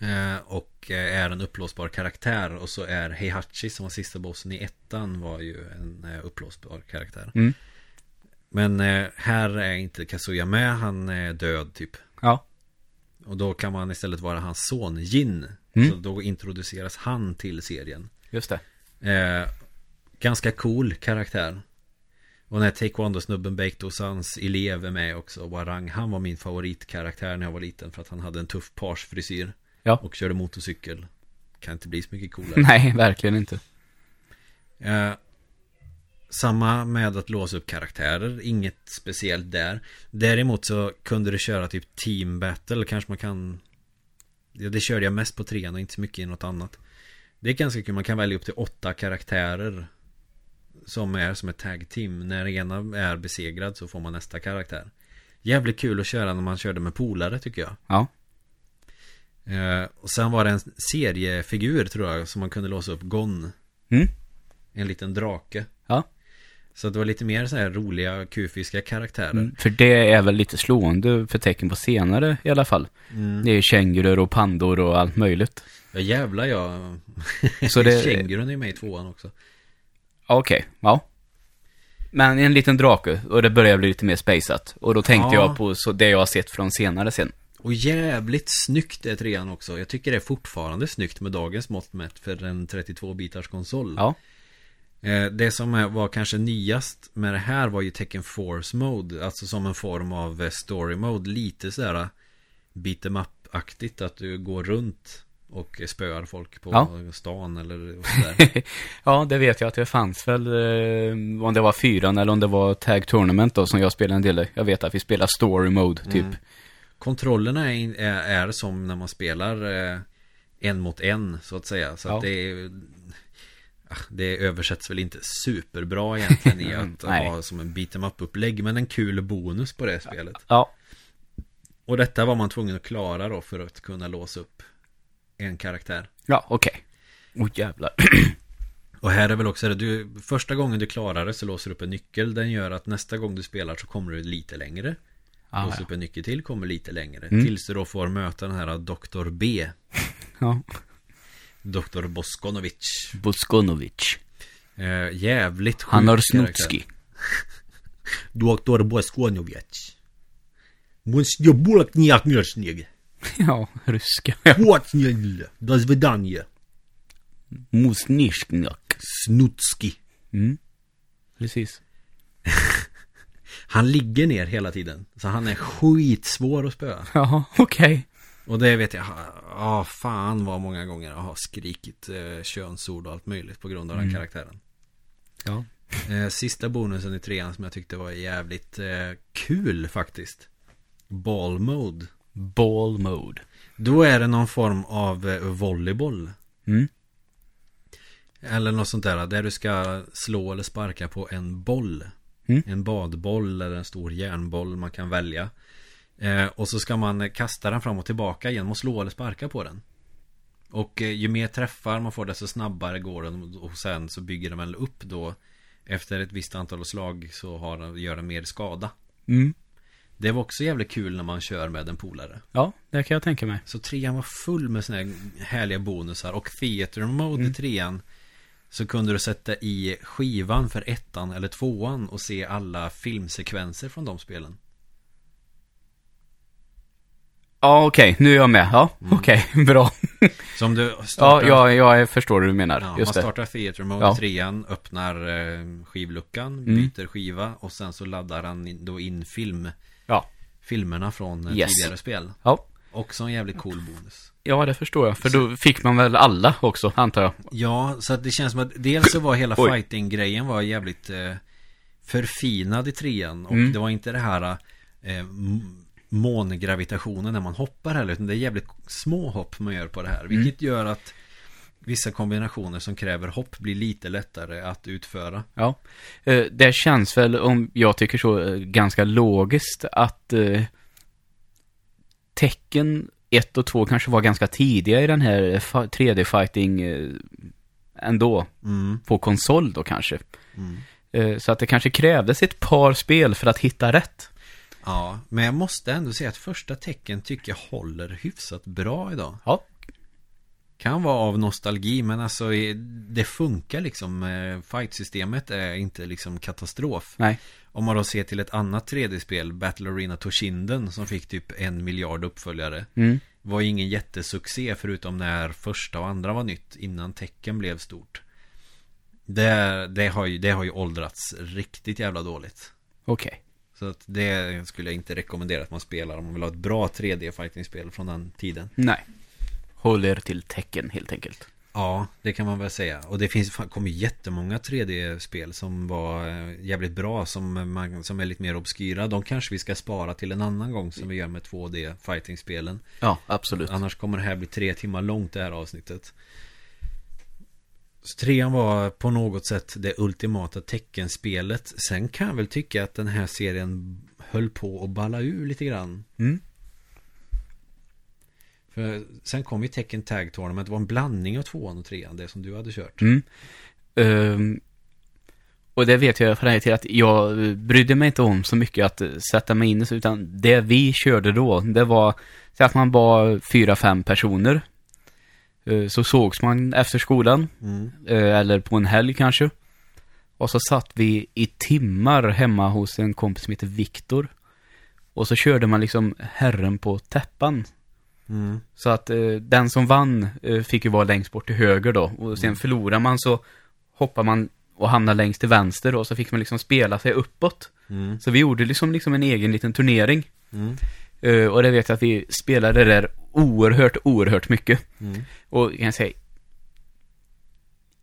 Eh, och eh, är en upplåsbar karaktär. Och så är Heihachi som var sista bossen i ettan Var ju en eh, upplåsbar karaktär. Mm. Men här är inte Kazuya med. Han är död typ. Ja. Och då kan man istället vara hans son Jin Mm. Så då introduceras han till serien Just det. eh, Ganska cool karaktär Och när Taekwondo-snubben Beito Sans elev är med också Warang Han var min favoritkaraktär när jag var liten För att han hade en tuff parsfrisyr Ja. Och körde motorcykel Kan inte bli så mycket coolare Nej, verkligen inte. Eh, samma med att låsa upp karaktärer, inget speciellt där. Däremot så kunde du köra typ team battle, kanske man kan... Det körde jag mest på trean och inte så mycket i något annat. Det är ganska kul, man kan välja upp till åtta karaktärer. Som är som ett tag team. När ena är besegrad så får man nästa karaktär. Jävligt kul att köra när man körde med polare tycker jag. Ja. Eh, och sen var det en seriefigur tror jag som man kunde låsa upp, Gon. Mm. En liten drake. Ja. Så det var lite mer så här roliga, kufiska karaktärer. Mm. För det är väl lite slående för tecken på senare i alla fall. Mm. Det är kängurur och pandor och allt möjligt. Ja jävlar ja. Så det- Kängurun är med i tvåan också. Okej, ja. Men en liten drake och det börjar bli lite mer spaceat. Och då tänkte Ja. jag på så det jag har sett från senare sen. Och jävligt snyggt är trean också. Jag tycker det är fortfarande snyggt med dagens mått mätt för en 32-bitars konsol. Ja. Eh, Det som var kanske nyast med det här var ju Tekken Force Mode. Alltså som en form av eh, story mode. Lite sådär beat em up-aktigt. Att du går runt och spöar folk på Ja. stan eller sådär. ja, det vet jag att det fanns väl, eh, om det var fyran eller om det var Tag Tournament då som jag spelade en del. Jag vet att vi spelar story mode typ. Mm. Kontrollerna är, är, är som när man spelar eh, en mot en så att säga. Så Ja. att det är det översätts väl inte superbra egentligen i att ha som en beat em up upplägg Men en kul bonus på det spelet Ja. Och detta var man tvungen att klara då för att kunna låsa upp en karaktär Ja, okej. Åh jävlar. Och här är väl också det, du, första gången du klarar det så låser du upp en nyckel Den gör att nästa gång du spelar så kommer du lite längre Ah, Låser ja. upp en nyckel till, kommer lite längre Mm. Tills du då får möta den här Dr. B ja. Dr. Boskonovic Boskonovic. eh, Jävligt sjuk Han har karaktär. snutski. Dr. Boskonovic Monsieur Bulakniaknjörsneg ja, ryska. Watnjel До свидания Musnishknak. Snutski Mm. Precis. Han ligger ner hela tiden Så han är skitsvår att spöa Ja, okej. Och det vet jag Ja, fan vad många gånger jag har skrikit eh, könsord och allt möjligt på grund av den Mm. karaktären Ja. eh, Sista bonusen i trean som jag tyckte var jävligt eh, kul faktiskt Ball mode Ball mode. Då är det någon form av eh, volleyboll Mm. Eller något sånt där där du ska slå eller sparka på en boll Mm. En badboll eller en stor järnboll man kan välja eh, Och så ska man kasta den fram och tillbaka genom att slå eller sparka på den. Och eh, ju mer träffar man får desto snabbare går den. Och sen så bygger den väl upp då. Efter ett visst antal slag så har den, gör den mer skada. Mm. Det var också jävligt kul när man kör med en polare. Ja, det kan jag tänka mig. Så trean var full med såna här härliga bonusar. Och theater mode i trean Så kunde du sätta i skivan för ettan eller tvåan Och se alla filmsekvenser från de spelen Ja, okej, nu är jag med. Ja, okej, bra. Så om du startar, ja, jag förstår vad du menar. ja, man Just det. startar Theater Mode Ja. 3 öppnar eh, skivluckan, Mm. byter skiva och sen så laddar han in, då in film, Ja. filmerna från eh, Yes. tidigare spel. Ja. Också en jävligt cool bonus. ja, det förstår jag. För då fick man väl alla också, antar jag. Ja, så att det känns som att dels så var hela Oj. fighting-grejen var jävligt eh, förfinad i trean. Och Mm. det var inte det här eh, m- mångravitationen när man hoppar heller. Utan det är jävligt små hopp man gör på det här. Mm. Vilket gör att vissa kombinationer som kräver hopp blir lite lättare att utföra. Ja. Eh, Det känns väl, om jag tycker så, eh, ganska logiskt att eh, tecken 1 och 2 kanske var ganska tidiga i den här eh, fa- 3D-fighting eh, ändå. Mm. På konsol då kanske. Mm. Så att det kanske krävdes ett par spel för att hitta rätt. Ja, men jag måste ändå säga att första tecken tycker jag håller hyfsat bra idag. Ja. Kan vara av nostalgi men alltså det funkar liksom. Eh, Fight-systemet är inte liksom katastrof. Nej. Om man då ser till ett annat 3D-spel, Battle Arena Toshinden som fick typ en miljard uppföljare. Mm. Var ingen jättesuccé förutom när första och andra var nytt innan tecken blev stort. Det, det, har ju, det har ju åldrats riktigt jävla dåligt. Okej. Så att det skulle jag inte rekommendera att man spelar om man vill ha ett bra 3D-fighting-spel från den tiden. Nej. Håller till tecken helt enkelt. Ja, det kan man väl säga. Och det finns, kommer jättemånga 3D-spel som var eh, jävligt bra som, man, som är lite mer obskyra. De kanske vi ska spara till en annan gång som vi gör med 2D-fighting-spelen. Ja, absolut. Annars kommer det här bli tre timmar långt det här avsnittet. Så trean var på något sätt det ultimata teckenspelet. Sen kan jag väl tycka att den här serien höll på att balla ur lite grann. Mm. För sen kom ju Tekken Tag Tournament. Det var en blandning av tvåan och trean. Det som du hade kört. Mm. Ehm, och det vet jag från till att jag brydde mig inte om så mycket att sätta mig in i, utan det vi körde då, det var så att man var fyra, fem personer. Eh, Så sågs man efter skolan, Mm. eh, eller på en helg kanske. Och så satt vi i timmar hemma hos en kompis som heter Viktor. Och så körde man liksom herren på täppan. Mm. Så att eh, den som vann fick ju vara längst bort till höger då. Och sen förlorar man så hoppar man och hamnar längst till vänster och så fick man liksom spela sig uppåt. Mm. Så vi gjorde liksom, liksom en egen liten turnering. Mm. Eh, och det vet jag att vi spelade där oerhört, oerhört mycket. Mm. Och jag kan säga,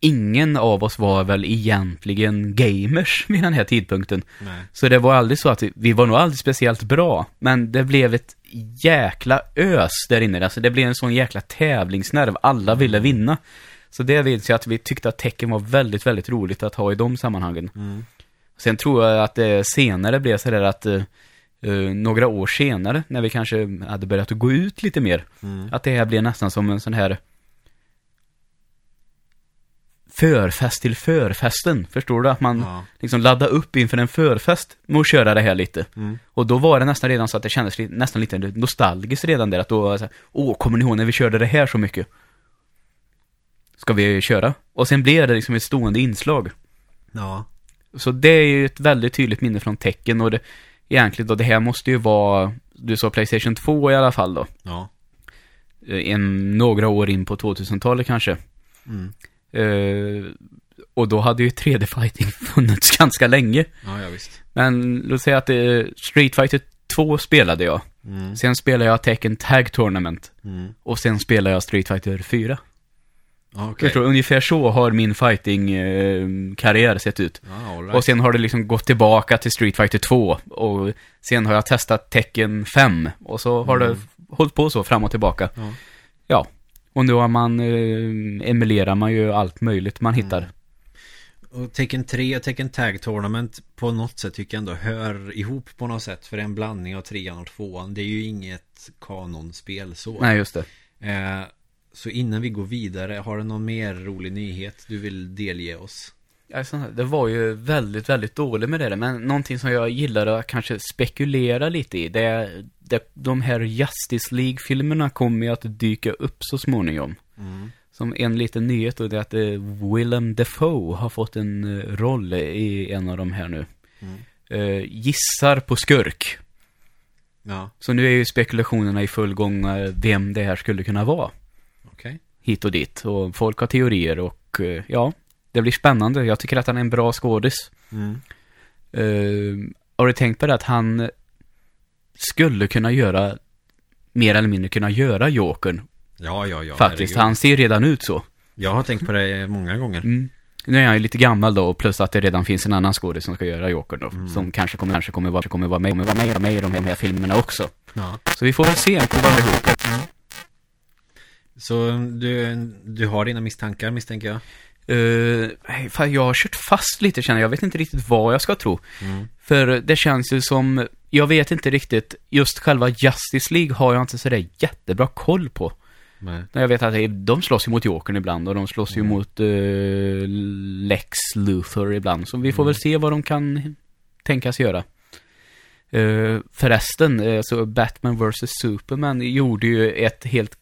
ingen av oss var väl egentligen gamers vid den här tidpunkten. Nej. Så det var aldrig så att vi, vi var nog aldrig speciellt bra, men det blev ett jäkla ös där inne. Alltså det blev en sån jäkla tävlingsnerv, alla ville vinna. Så det vet jag att vi tyckte att tecken var väldigt, väldigt roligt att ha i de sammanhangen. Mm. Sen tror jag att det senare blev så där att eh, några år senare, när vi kanske hade börjat att gå ut lite mer, Mm. att det här blev nästan som en sån här förfest till förfesten. Förstår du? Att man Ja. liksom laddade upp inför en förfest med att köra det här lite. Mm. Och då var det nästan redan så att det kändes li- nästan lite nostalgiskt redan där. Att då så här, åh, kommer ni ihåg när vi körde det här så mycket? Ska vi köra? Och sen blev det liksom ett stående inslag. Ja. Så det är ju ett väldigt tydligt minne från tecken och det, egentligen då, det här måste ju vara, du sa Playstation 2 i alla fall då. Ja. Eh, En, några år in på 2000-talet kanske. Mm. Eh, och då hade ju 3D-fighting funnits ganska länge. Ja, ja visst. Men låt säga att eh, Street Fighter 2 spelade jag. Mm. Sen spelade jag Tekken Tag Tournament. Mm. Och sen spelade jag Street Fighter 4. Okej. Förstår? Ungefär så har min fighting-karriär sett ut. All right. Och sen har det liksom gått tillbaka till Street Fighter 2. Och sen har jag testat Tekken 5. Och så har Mm. det hållit på så fram och tillbaka. Ja. Ja. Och nu har man, eh, emulerar man ju allt möjligt man hittar. Mm. Och Tekken 3 och Tekken Tag Tournament på något sätt tycker jag ändå hör ihop på något sätt. För en blandning av trean och tvåan. Det är ju inget kanonspel så. Nej, just det. Eh, så innan vi går vidare, har du någon mer rolig nyhet du vill delge oss? Alltså, det var ju väldigt, väldigt dåligt med det där, men någonting som jag gillar att kanske spekulera lite i, det är det, de här Justice League-filmerna kommer ju att dyka upp så småningom. Mm. Som en liten nyhet då, det är att eh, Willem Dafoe har fått en eh, roll i en av de här nu. Mm. Eh, gissar på skurk. Ja, Så nu är ju spekulationerna i full gång vem det här skulle kunna vara. Hit och dit. Och folk har teorier och eh, ja, det blir spännande. Jag tycker att han är en bra skådis. Mm. Uh, har du tänkt på det att han skulle kunna göra, mer eller mindre kunna göra Jokern Ja, ja, ja. faktiskt. herregud. Han ser redan ut så. Jag har tänkt på det många gånger. Mm. Nu är han ju lite gammal då, och plus att det redan finns en annan skådis som ska göra Jokern då. Mm. Som kanske kommer, kanske kommer, vara, kommer vara med, kommer vara med, med i de här, filmerna också. Ja. Så vi får väl se på vad det ihop. Så du, du har dina misstankar misstänker jag? Uh, fan, jag har kört fast lite känner jag. Jag vet inte riktigt vad jag ska tro. Mm. För det känns ju som, jag vet inte riktigt, just själva Justice League har jag inte sådär jättebra koll på. Nej. Jag vet att de slåss ju mot Jokern ibland och de slåss ju Mm. mot eh, Lex Luthor ibland. Så vi får Mm. väl se vad de kan tänkas göra. Uh, förresten, så Batman vs Superman gjorde ju ett helt...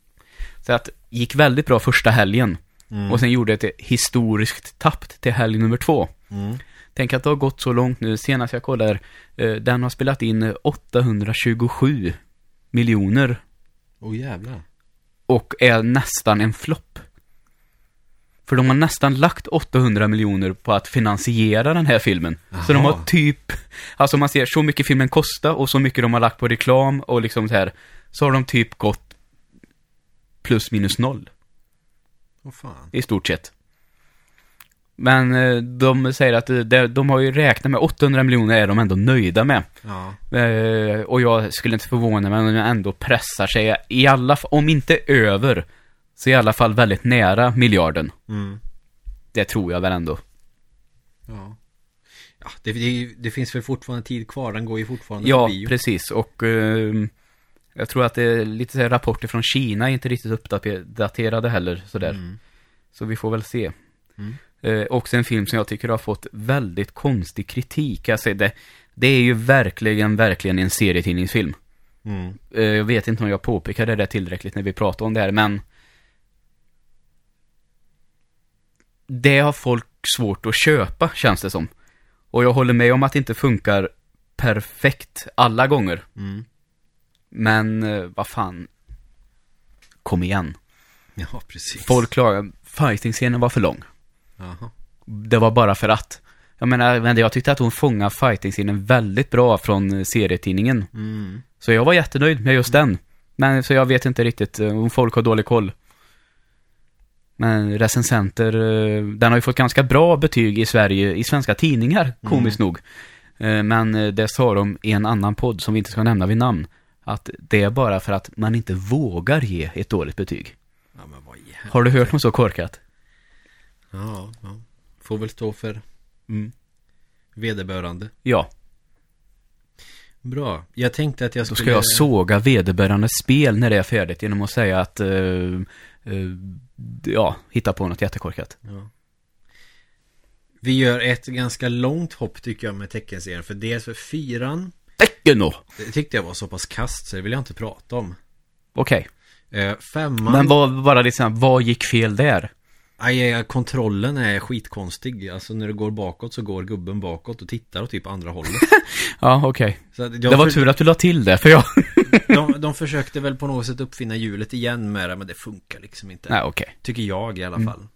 Så att gick väldigt bra första helgen. Mm. Och sen gjorde ett historiskt tapp till helg nummer två. Mm. Tänk att det har gått så långt nu. Senast jag kollade, eh, den har spelat in 827 miljoner Åh jävlar. och är nästan en flopp. För de har nästan lagt 800 miljoner på att finansiera den här filmen. Så de har typ, alltså man ser så mycket filmen kostar och så mycket de har lagt på reklam och liksom så här. Så har de typ gått plus minus noll Åh fan. i stort sett. Men eh, de säger att eh, de har ju räknat med 800 miljoner är de ändå nöjda med. Ja. Eh, och jag skulle inte förvåna mig om de ändå pressar sig, i alla fall, om inte över, så i alla fall väldigt nära miljarden. Mm. Det tror jag väl ändå. Ja. Ja, det, det, det finns väl fortfarande tid kvar. Den går ju fortfarande Ja, på bio. precis. Och ehm, jag tror att det är lite så här rapporter från Kina är inte riktigt uppdaterade heller sådär. Mm. Så vi får väl se. Mm. Eh, också en film som jag tycker har fått väldigt konstig kritik. Alltså det, det är ju verkligen, verkligen en serietidningsfilm. Mm. Eh, jag vet inte om jag påpekade det tillräckligt när vi pratade om det här, men det har folk svårt att köpa, känns det som. Och jag håller med om att det inte funkar perfekt alla gånger. Mm. Men eh, vad fan. Kom igen. Ja, precis. Folk klagar, fighting-scenen var för lång. Jaha. Det var bara för att. Jag menar, men jag tyckte att hon fångade fighting-scenen väldigt bra från eh, serietidningen. Mm. Så jag var jättenöjd med just den. Men så jag vet inte riktigt eh, om folk har dålig koll. Men recensenter, den har ju fått ganska bra betyg i Sverige, i svenska tidningar, komiskt nog. Eh, Men det sa de i en annan podd som vi inte ska nämna vid namn. Att det är bara för att man inte vågar ge ett dåligt betyg. Ja, Har du hört något så korkat? Ja, ja. Får väl stå för Mm. vederbörande. Ja, Bra. Jag tänkte att jag då skulle... ska jag såga vederbörande spel när det är färdigt genom att säga att, eh, eh, ja, hitta på något jättekorkat. Ja. Vi gör ett ganska långt hopp tycker jag med teckenserien. För dels för fyran. Teckeno! Det tyckte jag var så pass kast så det vill jag inte prata om. Okej. Eh, femman. Men vad, bara såhär, vad gick fel där? Aj, aj, kontrollen är skitkonstig. Alltså när du går bakåt så går gubben bakåt och tittar åt typ andra hållet. Ja, okej. Jag Det var för- tur att du la till det, för jag... de, de försökte väl på något sätt uppfinna hjulet igen med det, men det funkar liksom inte. Nej, okej. Tycker jag i alla Mm. fall.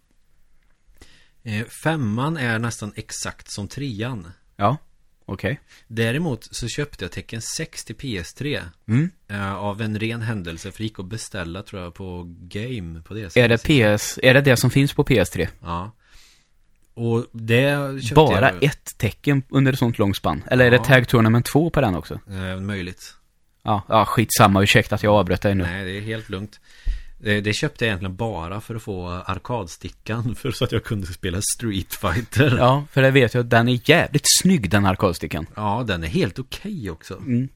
Eh, femman är nästan exakt som trean. Ja, okej. Däremot så köpte jag tecken 6 till PS3 Mm. eh, Av en ren händelse för det gick att beställa tror jag på Game på det Är det PS, är det det som finns på PS3? Ja Och det köpte Bara jag ett tecken under ett sånt långt spann? Eller är det Ja. Tag Tournament 2 på den också? eh, Möjligt Ja, ja skitsamma, ursäkta att jag avbröt dig nu. Nej det är helt lugnt det, det köpte jag egentligen bara för att få arkadstickan För så att jag kunde spela Street Fighter. Ja, för det vet jag, den är jävligt snygg den arkadstickan. Ja, den är helt okej också. Mm.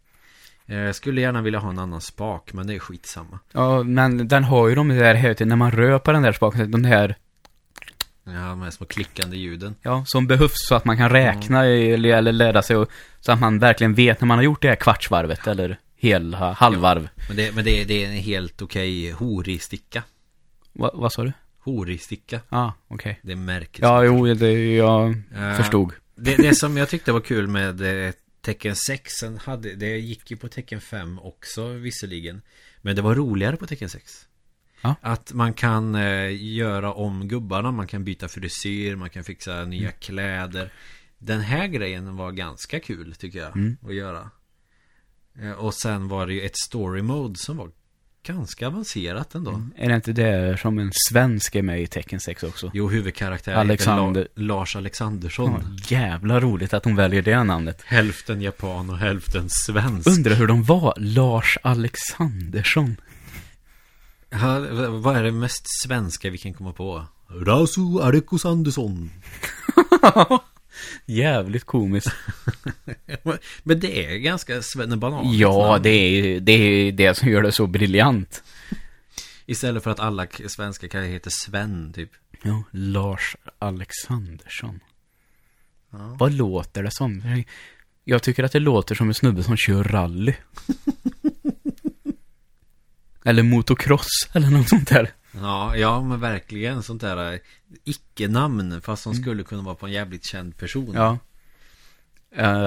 Eh, Jag skulle gärna vilja ha en annan spak men det är skitsamma. Ja, men den har ju de där, när man rör på den där spaken, de här, Ja, de här små klickande ljuden. Ja, som behövs så att man kan räkna eller, eller lära sig och, så att man verkligen vet när man har gjort det här kvartsvarvet eller hela halvvarv. Men det, men det, det är en helt okej horig sticka Va, vad sa du? Horig sticka Ja, ah, okej. Det är märket Ja, jo, det, jag Eh, förstod. det, det som jag tyckte var kul med eh, Tecken 6 sen hade, det gick ju på Tecken 5 också visserligen. Men det var roligare på Tecken 6. Ja. Att man kan eh, göra om gubbarna, man kan byta frisyr, man kan fixa nya Mm. kläder. Den här grejen var ganska kul tycker jag Mm. att göra. Eh, och sen var det ju ett story mode som var ganska avancerat ändå. Är det inte det som en svensk är med i Tekken 6 också? Jo, huvudkaraktär Alexander- heter La- Lars Alexandersson. Ja, jävla roligt att de väljer det namnet. Hälften japan och hälften svensk. Undrar hur de var, Lars Alexandersson. Ja, vad är det mest svenska vi kan komma på? Rasu Arekos Andersson. Jävligt komiskt. Men det är ganska svennebanalt. Ja, det är det är det som gör det så briljant. Istället för att alla svenska kan heta Sven, typ. Ja, Lars Alexandersson. Ja. Vad låter det som? Jag tycker att det låter som en snubbe som kör rally. eller motocross, eller något sånt där. Ja, ja, men verkligen sånt där eh, icke-namn, fast som skulle kunna vara på en jävligt känd person. Mm. Ja.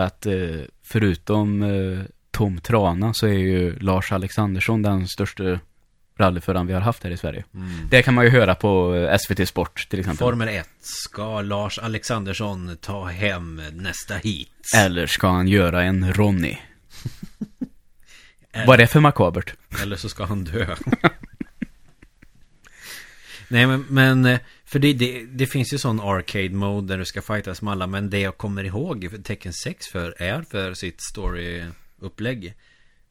Att eh, förutom eh, Tom Trana så är ju Lars Alexandersson den största rallyföraren vi har haft här i Sverige. Mm. Det kan man ju höra på SVT Sport till exempel. Formel 1. Ska Lars Alexandersson ta hem nästa hit? Eller ska han göra en Ronny? Vad är det för makabert? Eller så ska han dö. Nej men, men eh, för det, det, det finns ju sån arcade mode där du ska fightas med alla Men det jag kommer ihåg för Tekken 6 för är för sitt story-upplägg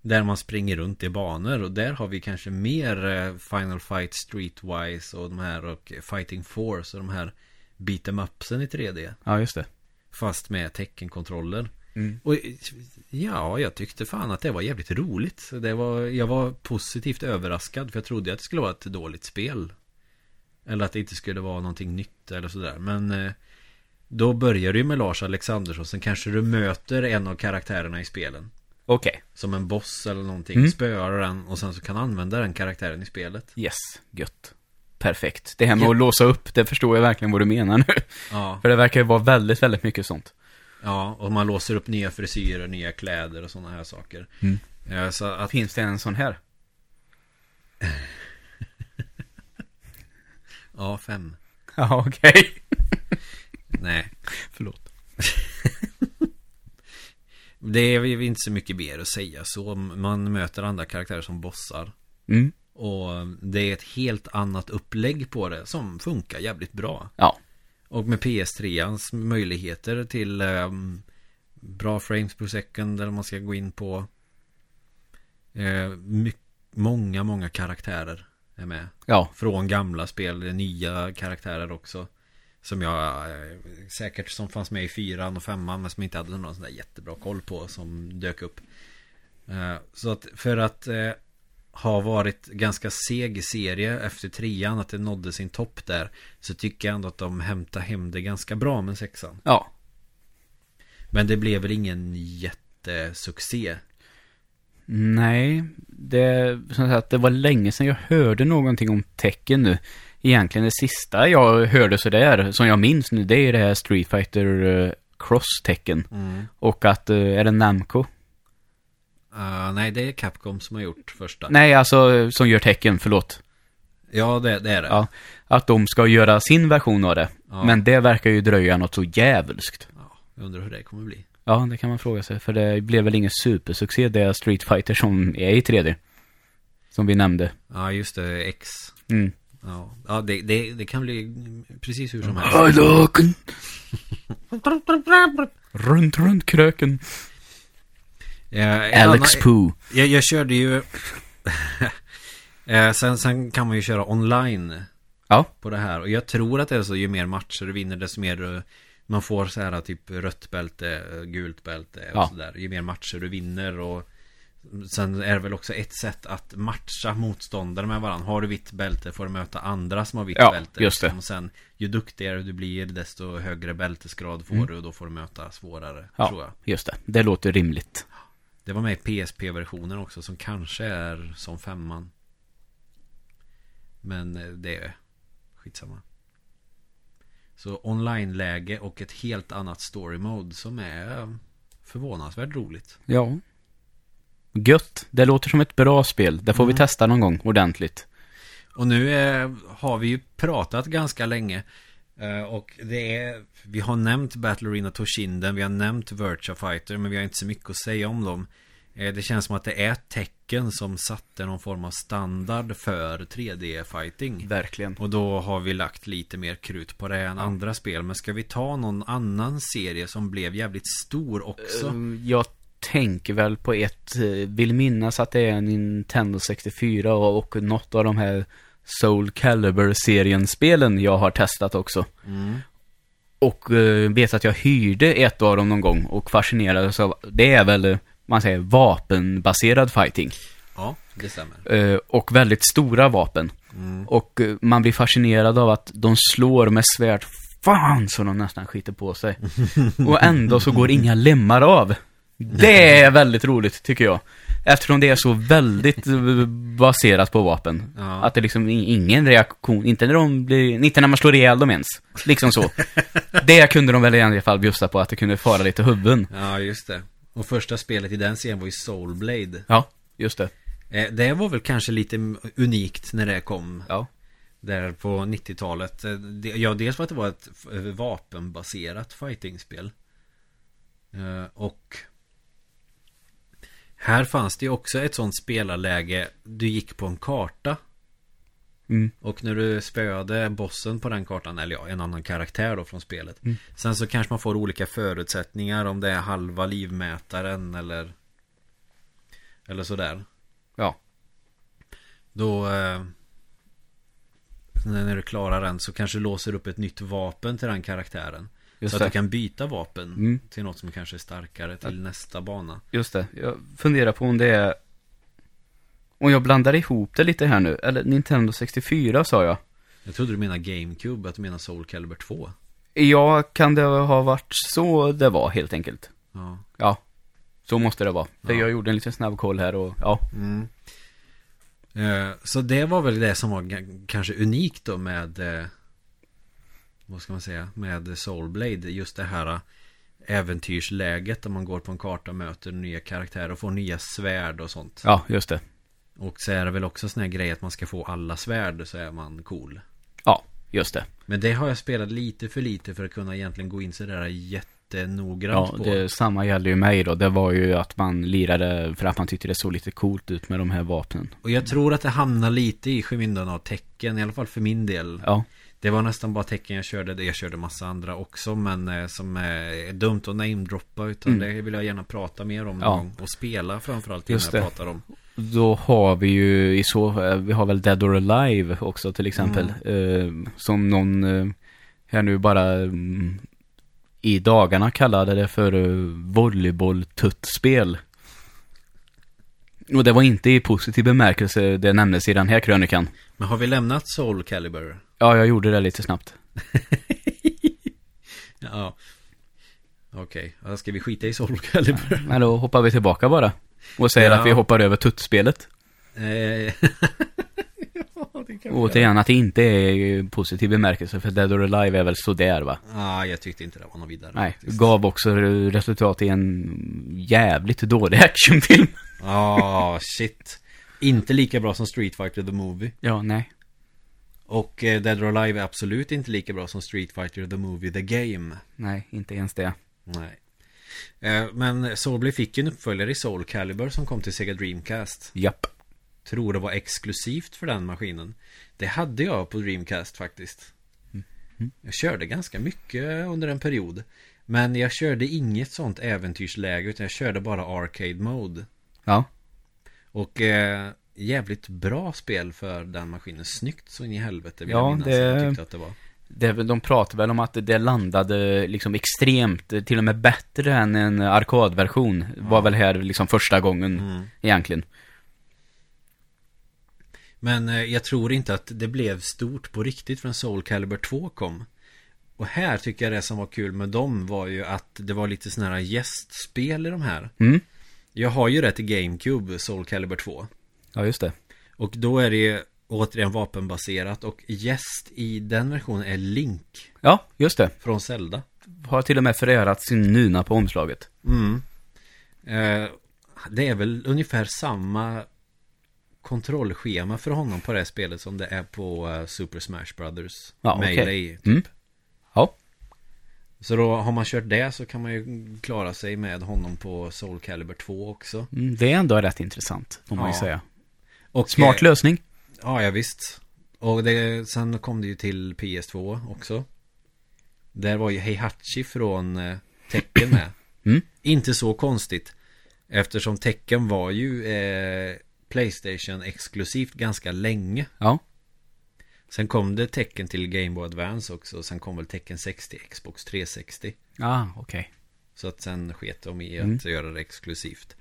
Där man springer runt i banor och där har vi kanske mer eh, Final Fight Streetwise och de här och Fighting Force och de här beat em upsen i 3D Ja, just det. Fast med teckenkontroller Mm. och ja, jag tyckte fan att det var jävligt roligt. Det var, jag var positivt överraskad för jag trodde att det skulle vara ett dåligt spel. Eller att det inte skulle vara någonting nytt eller sådär. Men eh, då börjar du ju med Lars Alexandersson. Sen kanske du möter en av karaktärerna i spelen. Okej. Som en boss eller någonting. Mm. Spöar den och sen så kan använda den karaktären i spelet. Yes, gött. Perfekt. Det här med att låsa upp, det förstår jag verkligen vad du menar nu. Ja, För det verkar ju vara väldigt, väldigt mycket sånt. ja och man låser upp nya frisyrer, nya kläder och sådana här saker. Mm. Ja, så att, Finns det en sån här? Ja, fem. Ja, okej. Nej. Förlåt. Det är ju inte så mycket mer att säga så. Man möter andra karaktärer som bossar. Mm. Och det är ett helt annat upplägg på det som funkar jävligt bra. Ja. Och med PS3ans möjligheter till ehm, bra frames per second eller man ska gå in på eh, my- många, många karaktärer är med. Ja. Från gamla spel, nya karaktärer också. Som jag eh, säkert som fanns med i fyran och femman men som inte hade någon sån där jättebra koll på som dök upp. Eh, så att för att eh, ha varit ganska seg serie efter trean, att det nådde sin topp där. Så tycker jag ändå att de hämtar hem det ganska bra med sexan. Ja. Men det blev väl ingen jättesuccé. Nej, det, som sagt, det var länge sedan jag hörde någonting om tecken nu. Egentligen det sista jag hörde sådär, som jag minns nu, det är det här Street Fighter eh, Cross-tecken. Och att, eh, är det Namco? Uh, nej, det är Capcom som har gjort första. Nej, alltså som gör tecken, förlåt. Ja, det, det är det. Ja, att de ska göra sin version av det. Ja. Men det verkar ju dröja något så jävulskt. Ja, jag undrar hur det kommer bli. Ja, det kan man fråga sig. För det blev väl ingen supersuccé det Street Fighter som är i 3D. Som vi nämnde. Ja, just det. X. Mm. Ja, ja det, det, det kan bli precis hur som helst. Hallåken! runt, runt kröken. Eh, Alex Poo. Jag, jag körde ju... eh, sen, sen kan man ju köra online Ja. på det här. Och jag tror att det är så, ju mer matcher du vinner, desto mer... Man får så här typ rött bälte, gult bälte och Ja. sådär. Ju mer matcher du vinner och... Sen är det väl också ett sätt att matcha motståndare med varandra. Har du vitt bälte får du möta andra som har vitt Ja, bälte. just det. Och sen ju duktigare du blir desto högre bältesgrad får Mm. du och då får du möta svårare. Ja. Tror jag. Just det. Det låter rimligt. Det var med i PSP-versionen också som kanske är som femman. Men eh, det är skitsamma. Så online-läge och ett helt annat story mode som är... förvånansvärt roligt. Ja. Gött. Det låter som ett bra spel. Det får vi Mm. testa någon gång ordentligt. Och nu eh, har vi ju pratat ganska länge. Eh, och det är, vi har nämnt Battle Arena Toshinden, vi har nämnt Virtua Fighter, men vi har inte så mycket att säga om dem. Eh, det känns som att det är tecken som satte någon form av standard för 3D-fighting. Verkligen. Och då har vi lagt lite mer krut på det än andra spel. Men ska vi ta någon annan serie som blev jävligt stor också? Eh, Jag tänker väl på ett, eh, vill minnas att det är en Nintendo 64 och, något av de här Soul Calibur-serien-spelen jag har testat också. Mm. Och vet att jag hyrde ett av dem någon gång och fascinerades av, det är väl, man säger, vapenbaserad fighting. Ja, det stämmer. Eh, och väldigt stora vapen. Mm. Och eh, man blir fascinerad av att de slår med svärd fan så de nästan skiter på sig. Och ändå så går inga lemmar av. Det är väldigt roligt tycker jag. Eftersom det är så väldigt eh, baserat på vapen. Ja. Att det liksom ingen reaktion, inte när de blir, inte när man slår ihjäl dem ens. Liksom så. det kunde de väl i alla fall bjussa på, att det kunde fara lite huvuden. Ja, just det. Och första spelet i den serien var ju Soulblade. Ja, just det. Eh, Det var väl kanske lite unikt när det kom. Ja. Där på 90-talet. Eh, Ja, dels för att det var ett f- vapenbaserat fightingspel. Eh, Och här fanns det ju också ett sånt spelarläge. Du gick på en karta. Mm. Och när du spöade bossen på den kartan, eller ja, en annan karaktär då från spelet. Mm. Sen så kanske man får olika förutsättningar om det är halva livmätaren eller Eller sådär. Ja. Då eh, När du klarar den så kanske du låser upp ett nytt vapen till den karaktären. Just så det. att du kan byta vapen Mm. till något som kanske är starkare till nästa bana. Just det, jag funderar på om det är Om jag blandar ihop det lite här nu, eller Nintendo 64 sa jag Jag trodde du menade GameCube, att du menar Soul Calibur 2. Ja, kan det ha varit så det var helt enkelt? Ja. Ja, så måste det vara. För Ja. jag gjorde en liten snabb koll här och ja, Mm. Eh, Så det var väl det som var kanske unikt då med eh, Vad ska man säga Med Soulblade Just det här eh, Äventyrsläget där man går på en karta och möter nya karaktärer och får nya svärd och sånt ja, just det. Och så är det väl också sån här grej att man ska få alla svärd så är man cool Ja, just det. Men det har jag spelat lite för lite för att kunna egentligen gå in så där jättenoggrant Ja, på det samma gäller ju mig då. Det var ju att man lirade för att man tyckte det såg lite coolt ut med de här vapnen. Och jag tror att det hamnar lite i skymundan av tecken I alla fall för min del Ja, Det var nästan bara tecken jag körde. Jag körde massa andra också. Men eh, som är dumt att namedroppa. Utan Mm. det vill jag gärna prata mer om Ja. Och spela framförallt Just innan jag det. pratar om. Då har vi ju i så, eh, vi har väl Dead or Alive också till exempel. Eh, som någon eh, här nu bara mm, i dagarna kallade det för uh, volleyboll-tuttspel. Och det var inte i positiv bemärkelse det nämndes i den här krönikan. Men har vi lämnat Soul Calibur? Ja, jag gjorde det lite snabbt. Ja. Okej, okay. ska vi skita i Soul Calibur? Men då hoppar vi tillbaka bara. Och säger Ja. att vi hoppar över tuttspelet. Ja, det. Återigen att det inte är positiv bemärkelse för Dead or Alive är väl sådär va? Ja, jag tyckte inte det var något vidare. Nej, faktiskt. gav också resultat i en jävligt dålig actionfilm. Ja, shit. Inte lika bra som Street Fighter the Movie. Ja, nej. Och eh, Dead or Alive är absolut inte lika bra som Street Fighter the Movie the Game. Nej, inte ens det. Nej. Eh, Men Soulblade fick ju en uppföljare i Soul Calibur som kom till Sega Dreamcast. Japp. Tror det var exklusivt för den maskinen. Det hade jag på Dreamcast faktiskt. Jag körde ganska mycket under en period. Men jag körde inget sånt äventyrsläge utan jag körde bara arcade mode. Ja. Och eh, jävligt bra spel för den maskinen. Snyggt så in i helvete vill Ja, jag minnas det- jag tyckte att det var. Det, de pratar väl om att det landade liksom extremt, till och med bättre än en arkadversion. Var väl här liksom första gången Mm. egentligen. Men eh, jag tror inte att det blev stort på riktigt förrän Soul Calibur 2 kom. Och här tycker jag det som var kul med dem var ju att det var lite sådana här gästspel i de här. Mm. Jag har ju det till GameCube, Soul Calibur 2. Ja, just det. Och då är det ju återigen vapenbaserat och gäst i den versionen är Link Ja, just det. från Zelda. Har till och med förärat sin nuna på omslaget. Mm. Eh, det är väl ungefär samma kontrollschema för honom på det här spelet som det är på eh, Super Smash Brothers Ja, Melee. okej. Typ. Mm. Ja. Så då har man kört det så kan man ju klara sig med honom på Soul Calibur 2 också. Mm, det är ändå rätt intressant, får man ju Ja. säga. Och, Smart eh, lösning. Ja, ja visst. Och det, sen kom det ju till PS2 också. Där var ju Heihachi från eh, Tekken med. Mm. Inte så konstigt. Eftersom Tekken var ju eh, Playstation exklusivt ganska länge. Ja. Sen kom det Tekken till Game Boy Advance också. Sen kom väl Tekken 60 Xbox 360. Ah, okej. Så att sen sket de i Mm. att göra det exklusivt.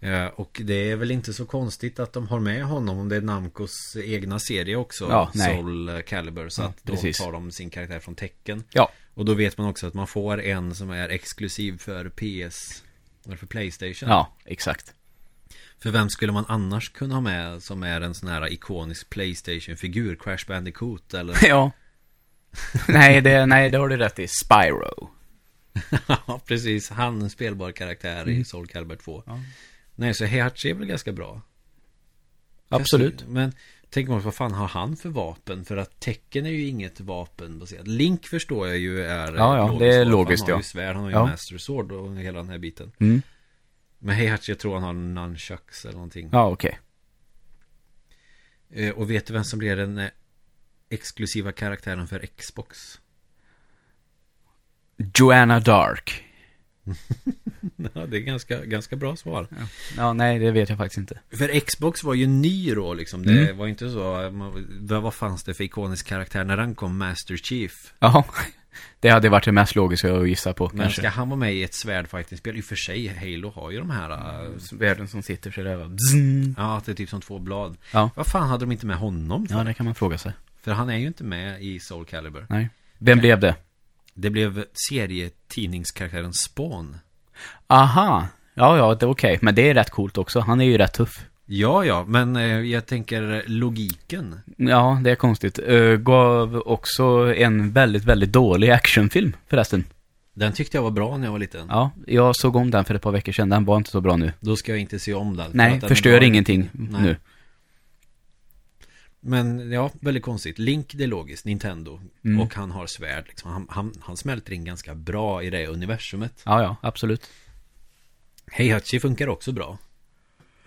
Eh, och det är väl inte så konstigt att de har med honom om det är Namcos egna serie också. Ja, nej. Soul Calibur. Så Ja, att då precis. tar de sin karaktär från Tekken. Ja. Och då vet man också att man får en som är exklusiv för PS. Eller för Playstation. Ja, exakt. För vem skulle man annars kunna ha med som är en sån här ikonisk Playstation-figur? Crash Bandicoot eller? ja. nej, det, nej, det har du rätt i. Spyro. Ja, precis. Han en spelbar karaktär i Mm. Soul Calibur 2. Ja. Nej, så Heihachi är väl ganska bra. Absolut. Men tänk man vad fan har han för vapen? För att tecken är ju inget vapenbaserat. Link förstår jag ju är Ja, ja, det är logiskt, Han har ja. ju svärd, han har ju Ja. Master Sword och hela den här biten. Mm. Men Heihachi jag tror han har nunchucks eller någonting. Ja, okej. Eh, Och vet du vem som blir den eh, exklusiva karaktären för Xbox? Joanna Dark. Ja, det är ganska, ganska bra svar. Ja, nej, det vet jag faktiskt inte. För Xbox var ju ny då liksom. Det Mm. var inte så. Man, vad fanns det för ikonisk karaktär när han kom? Master Chief. Ja, det hade varit det mest logiska att gissa på Men kanske. ska han vara med i ett svärdfighting-spel? I och för sig, Halo har ju de här... äh, Världen som sitter så där. Ja, det är typ som två blad. Ja. Vad fan hade de inte med honom för? Ja, det kan man fråga sig. För han är ju inte med i Soul Calibur. Nej. Vem blev det? Det blev serietidningskaraktären Spawn. Aha. Ja, ja, det är okej. Men det är rätt coolt också. Han är ju rätt tuff. Ja, ja, men eh, jag tänker logiken. Ja, det är konstigt. Uh, gav också en väldigt, väldigt dålig actionfilm förresten. Den tyckte jag var bra när jag var liten. Ja, jag såg om den för ett par veckor sedan. Den var inte så bra nu. Då ska jag inte se om den. för Nej, den förstör var- ingenting Nej. nu. Men ja, väldigt konstigt. Link, det är logiskt. Nintendo. Mm. Och han har svärd. Liksom. Han, han, han smälter in ganska bra i det universumet. Ja, ja, absolut. Heihachi funkar också bra.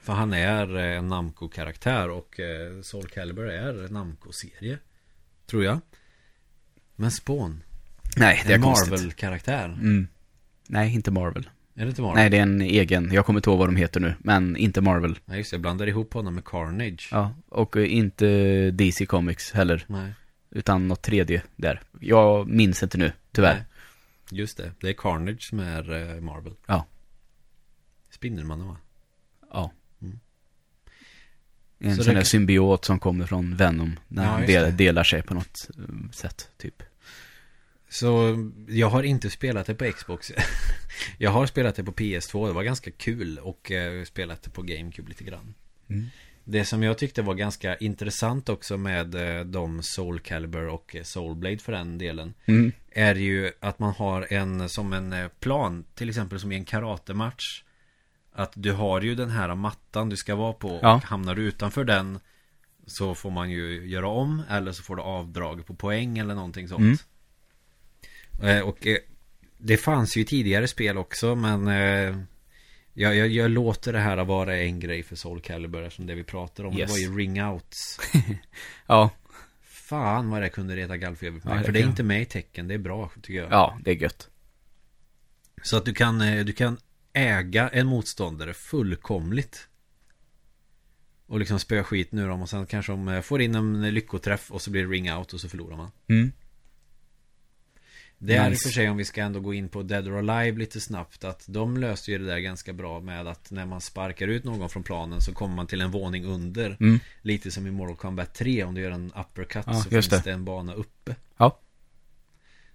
För han är eh, en Namco-karaktär och eh, Soul Calibur är en Namco-serie. Tror jag. Men Spawn. Nej, det är en konstigt. Marvel-karaktär. Mm. Nej, inte Marvel. Är det inte Marvel? Nej, det är en egen. Jag kommer inte ihåg vad de heter nu. Men inte Marvel. Nej, just det. Jag blandar ihop honom med Carnage. Ja, och eh, inte DC Comics heller. Nej, Utan något tredje där. Jag minns inte nu, tyvärr. Nej. just det. Det är Carnage som är eh, Marvel. Ja. Spindelmannen va? Ja. Mm. En Så sån där symbiot som kommer från Venom. När Ja, han del, delar sig på något eh, sätt, typ. Så jag har inte spelat det på Xbox. jag har spelat det på PS2. Det var ganska kul och eh, spelat det på GameCube lite grann. Mm. Det som jag tyckte var ganska intressant också med eh, de Soul Calibur och eh, Soulblade för den delen. Mm. Är ju att man har en som en plan. Till exempel som i en karatematch. Att du har ju den här mattan du ska vara på. Ja. Och hamnar du utanför den. Så får man ju göra om. Eller så får du avdrag på poäng eller någonting sånt. Eh, Och eh, det fanns ju tidigare spel också. Men eh, jag, jag, jag låter det här vara en grej för Soul Calibur. Eftersom det vi pratar om. Yes. Det var ju ring outs. Ja, Fan vad det kunde reta gallfeber på Ja, mig. det för det är inte med i tecken. Det är bra tycker jag. ja, det är gött. Så att du kan, eh, du kan äga en motståndare fullkomligt. Och liksom spöa skit nu dem och sen kanske de eh, får in en lyckoträff och så blir det ring out och så förlorar man. Mm. Det är i och Nice. för sig om vi ska ändå gå in på Dead or Alive lite snabbt att de löste ju det där ganska bra med att när man sparkar ut någon från planen så kommer man till en våning under. Mm. Lite som i Mortal Kombat 3 om du gör en uppercut Ja, så finns det. det en bana uppe. Ja.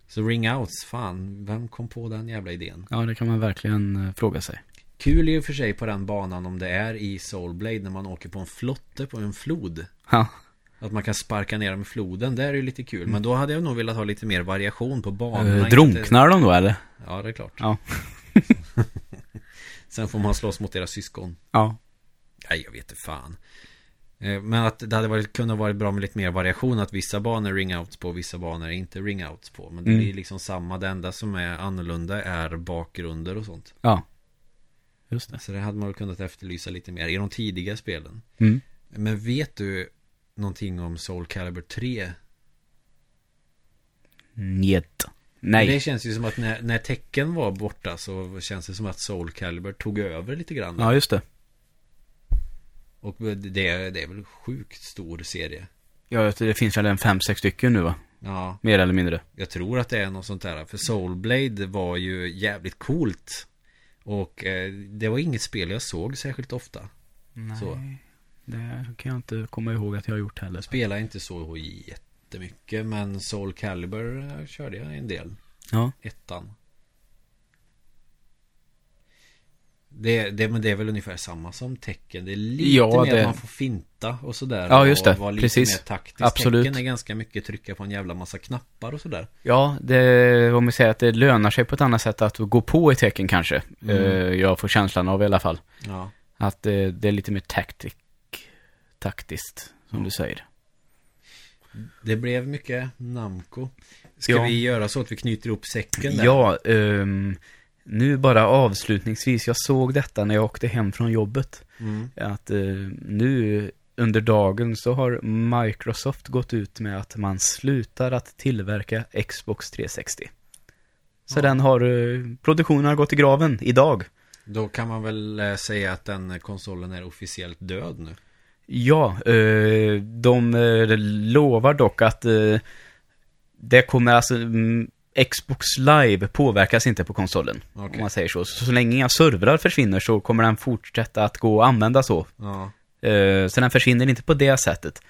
Så ring outs, fan, vem kom på den jävla idén? Ja, det kan man verkligen eh, fråga sig. Kul i och för sig på den banan om det är i Soulblade när man åker på en flotte på en flod. Ja, Att man kan sparka ner dem i floden, det är ju lite kul. Men då hade jag nog velat ha lite mer variation på banorna. Inte- drunknar de då eller? Ja, det är klart. Ja. Sen får man slåss mot deras syskon. Ja. Nej, jag vet inte fan. Eh, Men att det hade varit, kunnat varit bra med lite mer variation Att vissa banor är ring-outs på Vissa banor är inte ring-outs på Men det Mm. blir liksom samma Det enda som är annorlunda är bakgrunder och sånt Ja. Just det. Så det hade man väl kunnat efterlysa lite mer I de tidiga spelen Mm. Men vet du Någonting om Soul Calibur 3? Njet. Nej. Det känns ju som att när, när tecken var borta Så känns det som att Soul Calibur tog över lite grann Ja, just det. Och det, det är väl sjukt stor serie Ja, det finns väl en fem, sex stycken nu va? Ja Mer eller mindre. Jag tror att det är något sånt där För Soulblade var ju jävligt coolt Och eh, det var inget spel jag såg särskilt ofta Nej. Så. Det kan jag inte komma ihåg att jag har gjort heller. Spelade inte så jättemycket Men Soul Calibur körde jag en del Ja. Ettan det, det, men det är väl ungefär samma som tecken Det är lite Ja, mer det- man får finta och sådär Ja, just det. och vara lite Precis. mer taktisk Absolut. Tecken är ganska mycket trycka på en jävla massa knappar och sådär Ja, det, om vi säger att det lönar sig på ett annat sätt att gå på i tecken kanske. Mm. Eh, jag får känslan av i alla fall. Ja Att eh, det är lite mer taktik, taktiskt, som du säger. Det blev mycket Namco Ska Ja. vi göra så att vi knyter ihop säcken där? Ja, ehm, nu bara avslutningsvis. Jag såg detta när jag åkte hem från jobbet. Mm. Att eh, nu under dagen så har Microsoft gått ut med att man slutar att tillverka Xbox 360. Så Ja. den har, eh, produktionen har gått i graven idag. Då kan man väl eh, säga att den konsolen är officiellt död nu Ja, eh, de eh, lovar dock att eh, det kommer alltså mm, Xbox Live påverkas inte på konsolen. Okej. Om man säger så. så. Så länge inga servrar försvinner så kommer den fortsätta att gå att använda så. Ja så den försvinner inte på det sättet.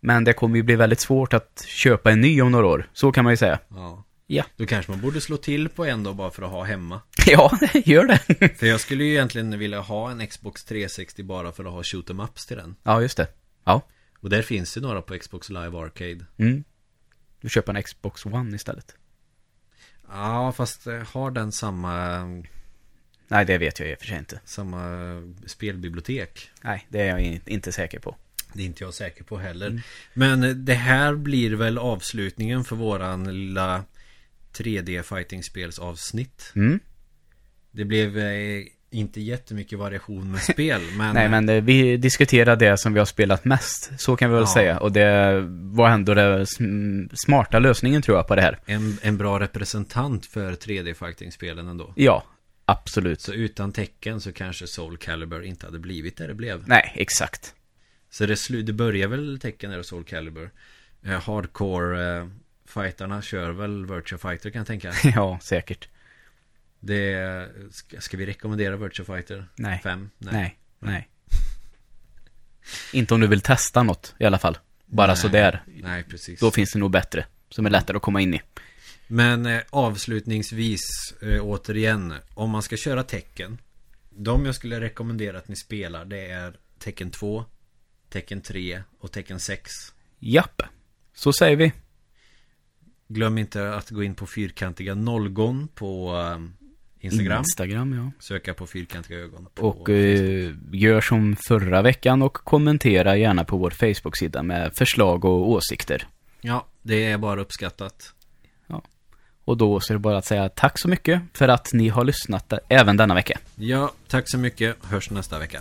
Men det kommer ju bli väldigt svårt att köpa en ny om några år. Så kan man ju säga. Ja Ja. Då kanske man borde slå till på en då bara för att ha hemma Ja, gör det. För jag skulle ju egentligen vilja ha en Xbox 360 bara för att ha shoot em ups till den ja, just det. Ja. Och där finns det några på Xbox Live Arcade Mm. Du köper en Xbox One istället. Ja fast eh, har den samma Nej, det vet jag i och för sig inte. Samma spelbibliotek Nej, det är jag in- inte säker på. Det är inte jag säker på heller Mm. Men det här blir väl avslutningen för våran lilla 3D fighting-spelsavsnitt Mm. Det blev eh, inte jättemycket variation med spel men, Nej, men eh, vi diskuterar det som vi har spelat mest. Så kan vi väl Ja. säga. Och det var ändå den sm- smarta lösningen tror jag på det här. en, en bra representant för 3D fighting-spelen ändå Ja, absolut. Så utan tecken så kanske Soul Calibur inte hade blivit det det blev Nej, exakt. Så det, slu- det börjar väl tecken där Soul Calibur eh, Hardcore eh, fightarna kör väl Virtua Fighter kan jag tänka ja, säkert. Det ska, ska vi rekommendera Virtua Fighter? Nej. 5? Nej, nej. inte om du vill testa något i alla fall. Bara Nej. sådär. Nej, precis Då finns det nog bättre. Som är lättare att komma in i. Men eh, avslutningsvis eh, återigen Om man ska köra tecken De jag skulle rekommendera att ni spelar Det är Tecken 2 Tecken 3 och Tecken 6 Japp. Så säger vi. Glöm inte att gå in på fyrkantiga nollgon på eh, Instagram Instagram, ja. Söka på fyrkantiga ögon på Och eh, gör som förra veckan och kommentera gärna på vår Facebook-sida med förslag och åsikter. Ja, det är bara uppskattat Och då så är det bara att säga tack så mycket för att ni har lyssnat även denna vecka. Ja, tack så mycket Hörs nästa vecka